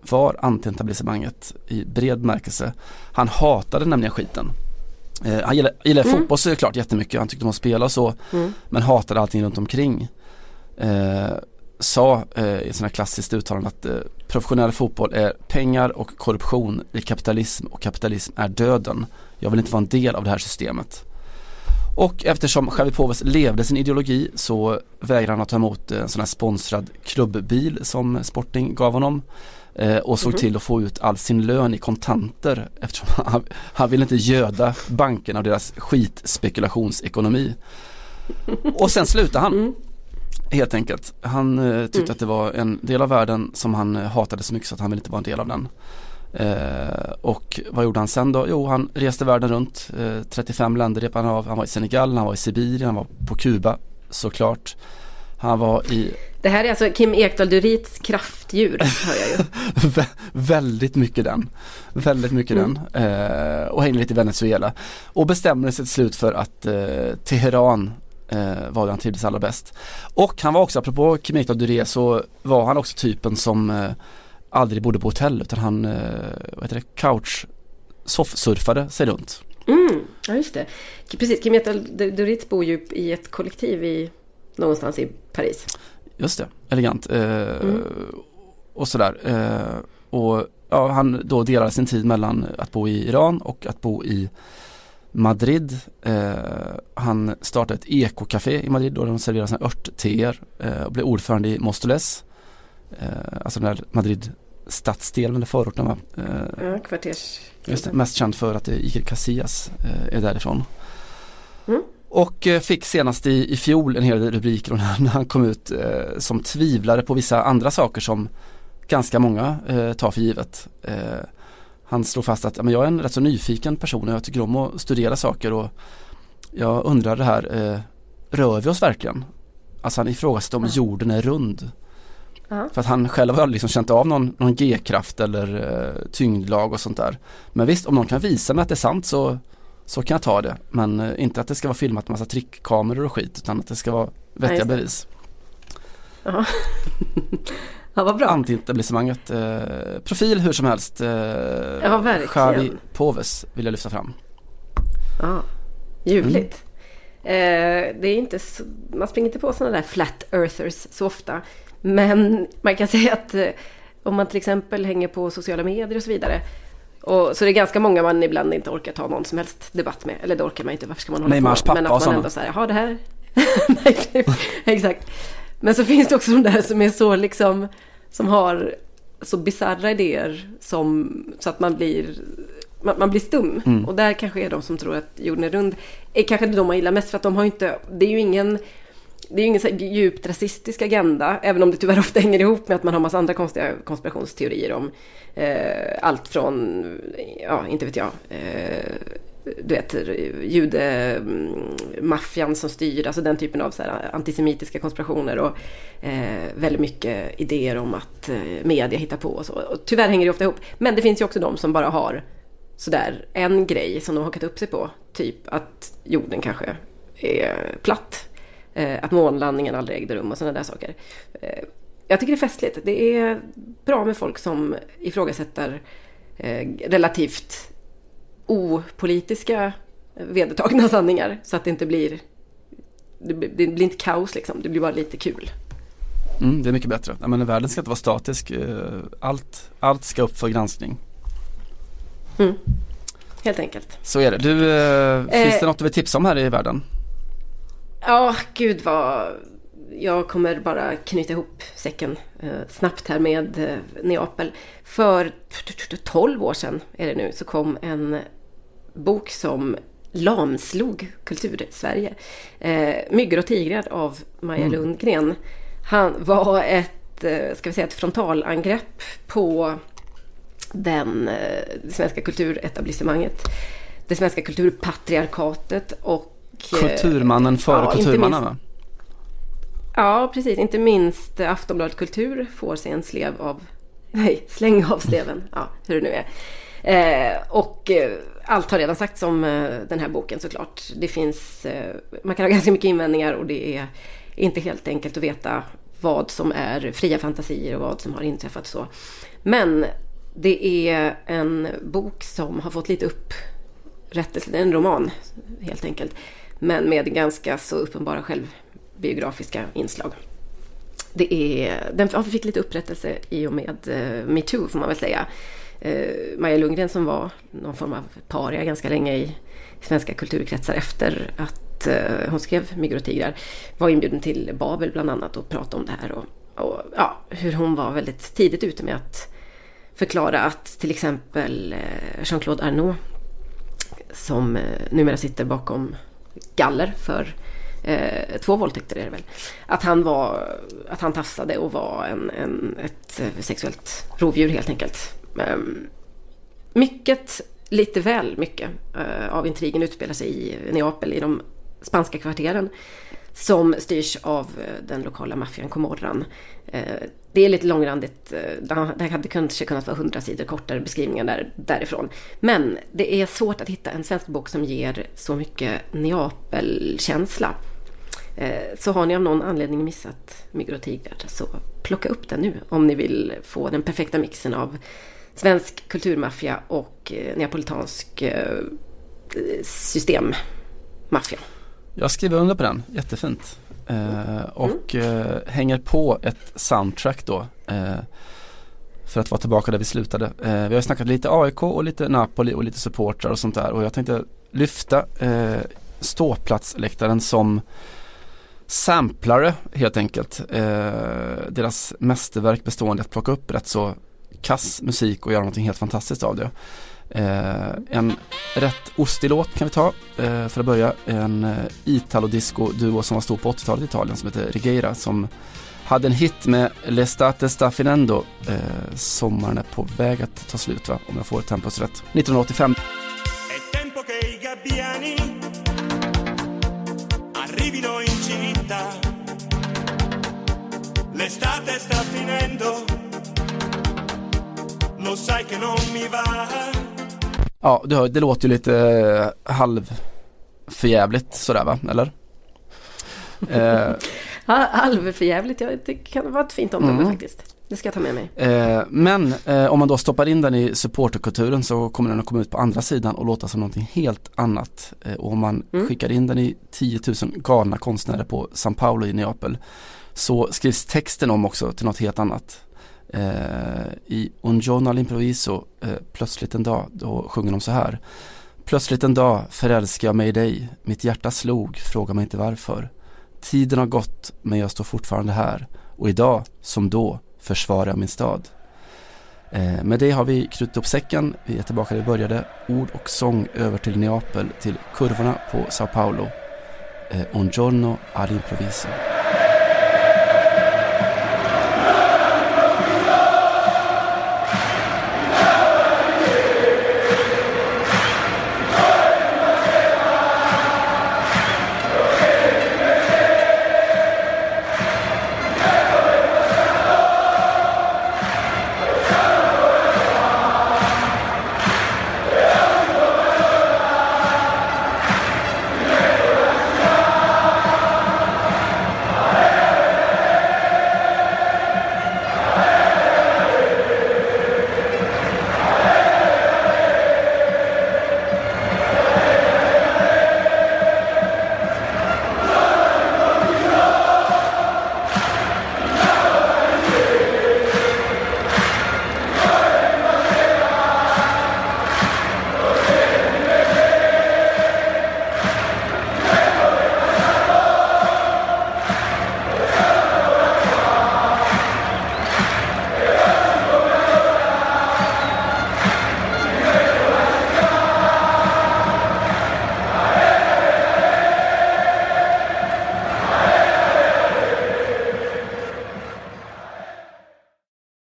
var anti-etablissemanget i bred märkelse. Han hatade nämligen skiten. Eh, han gillade, gillade fotboll såklart jättemycket, han tyckte om att spela så. Mm. Men hatade allting runt omkring. Eh, sa eh, i här klassiskt uttalande att eh, professionell fotboll är pengar och korruption i kapitalism och kapitalism är döden. Jag vill inte vara en del av det här systemet. Och eftersom Xavi Poves levde sin ideologi så vägrade han att ta emot en sån här sponsrad klubbbil som Sporting gav honom. Eh, och såg till att få ut all sin lön i kontanter eftersom *laughs* han, han ville inte göda bankerna och deras skitspekulationsekonomi. Och sen slutade han. Helt enkelt. Han eh, tyckte att det var en del av världen som han eh, hatade så mycket så att han ville inte vara en del av den. Eh, och vad gjorde han sen då? Jo, han reste världen runt. Eh, 35 länder repade han av. Han var i Senegal, han var i Sibirien, han var på Kuba såklart. Han var i Det här är alltså Kim Ekdahl Durits kraftdjur, hör jag ju. *laughs* Vä- väldigt mycket den. Väldigt mycket den. Eh, och hängde lite i Venezuela. Och bestämde sig till slut för att eh, Teheran eh, var det han trivdes allra bäst. Och han var också, apropå Kimita Duré, så var han också typen som eh, aldrig bodde på hotell utan han, eh, vad heter det, couch soffsurfade sig runt. Mm, ja just det. Precis, Kimeta Duritz bor ju i ett kollektiv i, någonstans i Paris. Just det, elegant. Eh, Och sådär. Eh, och ja, han då delade sin tid mellan att bo i Iran och att bo i Madrid. Eh, han startade ett ekocafé i Madrid då de serverade sina örtteer eh, och blev ordförande i Mostoles. Eh, alltså den där Madrid stadsdelen eller förorten va? Eh, Ja, kvarters... Just det, mest känd för att det Iker Casillas eh, är därifrån. Mm. Och eh, fick senast i, i fjol en hel del rubriker när, *laughs* när han kom ut eh, som tvivlare på vissa andra saker som ganska många eh, tar för givet. Han slår fast att ja, men jag är en rätt så nyfiken person och jag tycker om att studera saker och jag undrar det här, eh, rör vi oss verkligen? Alltså han ifrågasätter om jorden är rund. Ja. För att han själv har liksom känt av någon, någon G-kraft eller eh, tyngdlag och sånt där. Men visst, om någon kan visa mig att det är sant så, så kan jag ta det. Men eh, inte att det ska vara filmat massa trickkameror och skit utan att det ska vara vettiga det. bevis. Ja. Ja, vad bra. Antietablissemanget, eh, profil hur som helst. Eh, Ja, verkligen. Xavi Poves vill jag lyfta fram. Ja, ljuvligt. Eh, det är inte så, man springer inte på sådana där flat earthers så ofta. Men man kan säga att eh, om man till exempel hänger på sociala medier och så vidare. Och, så det är ganska många man ibland inte orkar ta någon som helst debatt med. Eller det orkar man inte, varför ska man hålla Neymars på? pappa Men att man såna. ändå säger, ja det här... *laughs* Nej, exakt. Men så finns det också de där som är så liksom, som har så bisarra idéer som, så att man blir man, man blir stum. Mm. Och där kanske är de som tror att jorden är rund. Är kanske de man gillar mest för att de har inte, det är ju ingen det är ju ingen så djupt rasistisk agenda, även om det tyvärr *laughs* ofta hänger ihop med att man har massa andra konstiga konspirationsteorier om eh, allt från, ja inte vet jag, eh, du vet judemaffian mm, som styr, alltså den typen av så här, antisemitiska konspirationer och eh, väldigt mycket idéer om att eh, media hittar på och så. Och tyvärr hänger det ofta ihop. Men det finns ju också de som bara har sådär en grej som de har hakat upp sig på. Typ att jorden kanske är platt. Eh, att månlandningen aldrig ägde rum och sådana där saker. Eh, jag tycker det är festligt. Det är bra med folk som ifrågasätter eh, relativt opolitiska eh, vedertagna sanningar. Så att det inte blir det blir, inte kaos liksom. Det blir bara lite kul. Mm, det är mycket bättre. Jag menar, världen ska inte vara statisk. Eh, Allt, allt ska upp för granskning. Mm. Helt enkelt. Så är det. Du, eh, finns Eh. det något du vill tipsa om här i världen? Ja, gud vad... Jag kommer bara knyta ihop säcken eh, snabbt här med eh, Neapel. För 12 år sedan är det nu så kom en bok som lamslog kultur-Sverige. Eh, Myggor och tigrar av Maja Lundgren. Han var ett, eh, ska vi säga ett frontalangrepp på den eh, det svenska kulturetablissemanget. Det svenska kulturpatriarkatet och eh, Kulturmannen före ja, kulturmannen minst- va? Ja, precis. Inte minst Aftonbladet Kultur får sig en slev av... *laughs* Nej, släng av sleven. Ja, hur det nu är. Eh, och eh, allt har redan sagts om eh, den här boken såklart. Det finns... Eh, man kan ha ganska mycket invändningar och det är inte helt enkelt att veta vad som är fria fantasier och vad som har inträffat så. Men det är en bok som har fått lite upprättelse. Det är en roman helt enkelt. Men med ganska så uppenbara självbiografiska inslag. Det är, den fick lite upprättelse i och med eh, metoo får man väl säga. Eh, Maja Lundgren som var någon form av paria ganska länge i svenska kulturkretsar efter att eh, hon skrev Myggor och tigrar var inbjuden till Babel bland annat och pratade om det här och, och ja, hur hon var väldigt tidigt ute med att förklara att till exempel eh, Jean-Claude Arnault som eh, numera sitter bakom galler för eh, två våldtäkter är det väl. Att han var, att han tafsade och var en, en, ett eh, sexuellt rovdjur helt enkelt. Ehm, mycket, lite väl mycket eh, av intrigen utspelar sig i Neapel i de spanska kvarteren. Som styrs av eh, den lokala maffian Comorran. Eh, det är lite långrandigt. Det hade kanske kunnat vara hundra sidor kortare beskrivningar där, därifrån. Men det är svårt att hitta en svensk bok som ger så mycket Neapelkänsla. Så har ni av någon anledning missat Myggor och tigrar så plocka upp den nu om ni vill få den perfekta mixen av svensk kulturmaffia och eh, neapolitansk eh, systemmaffia. Jag skriver under på den, jättefint. Eh, och eh, hänger på ett soundtrack då. Eh, för att vara tillbaka där vi slutade. Eh, vi har snackat lite AIK och lite Napoli och lite supportrar och sånt där. Och jag tänkte lyfta eh, ståplatsläktaren som samplare helt enkelt. Deras mästerverk bestående att plocka upp rätt så kass musik och göra någonting helt fantastiskt av det. Eh, en rätt ostig låt kan vi ta eh, för att börja. En eh, Italo-disco-duo som var stor på 80-talet i Italien som heter Regera som hade en hit med L'estate sta finendo. Eh, sommaren är på väg att ta slut va, om jag får tempus rätt. 1985. Tempo che i gabbiani in. L'estate sta finendo, Ja, det, hör- det låter ju lite eh, halv förjävligt sådär va, eller? *laughs* Eh, Ha- Halvförjävligt, jag det kan vara ett fint omdöme Mm. faktiskt. Det ska jag ta med mig. Eh, men eh, om man då stoppar in den i supporterkulturen så kommer den att komma ut på andra sidan och låta som någonting helt annat. Eh, och om man skickar in den i 10 000 galna konstnärer på San Paolo i Neapel så skrivs texten om också till något helt annat. Eh, I Un giorno all'improvviso, eh, plötsligt en dag, då sjunger de så här. Plötsligt en dag förälskar jag mig i dig, mitt hjärta slog, fråga mig inte varför. Tiden har gått men jag står fortfarande här och idag som då försvarar jag min stad. Eh, med det har vi knutit upp säcken, vi är tillbaka där vi började. Ord och sång över till Neapel, till kurvorna på Sao Paulo. Eh, un giorno all'improvviso.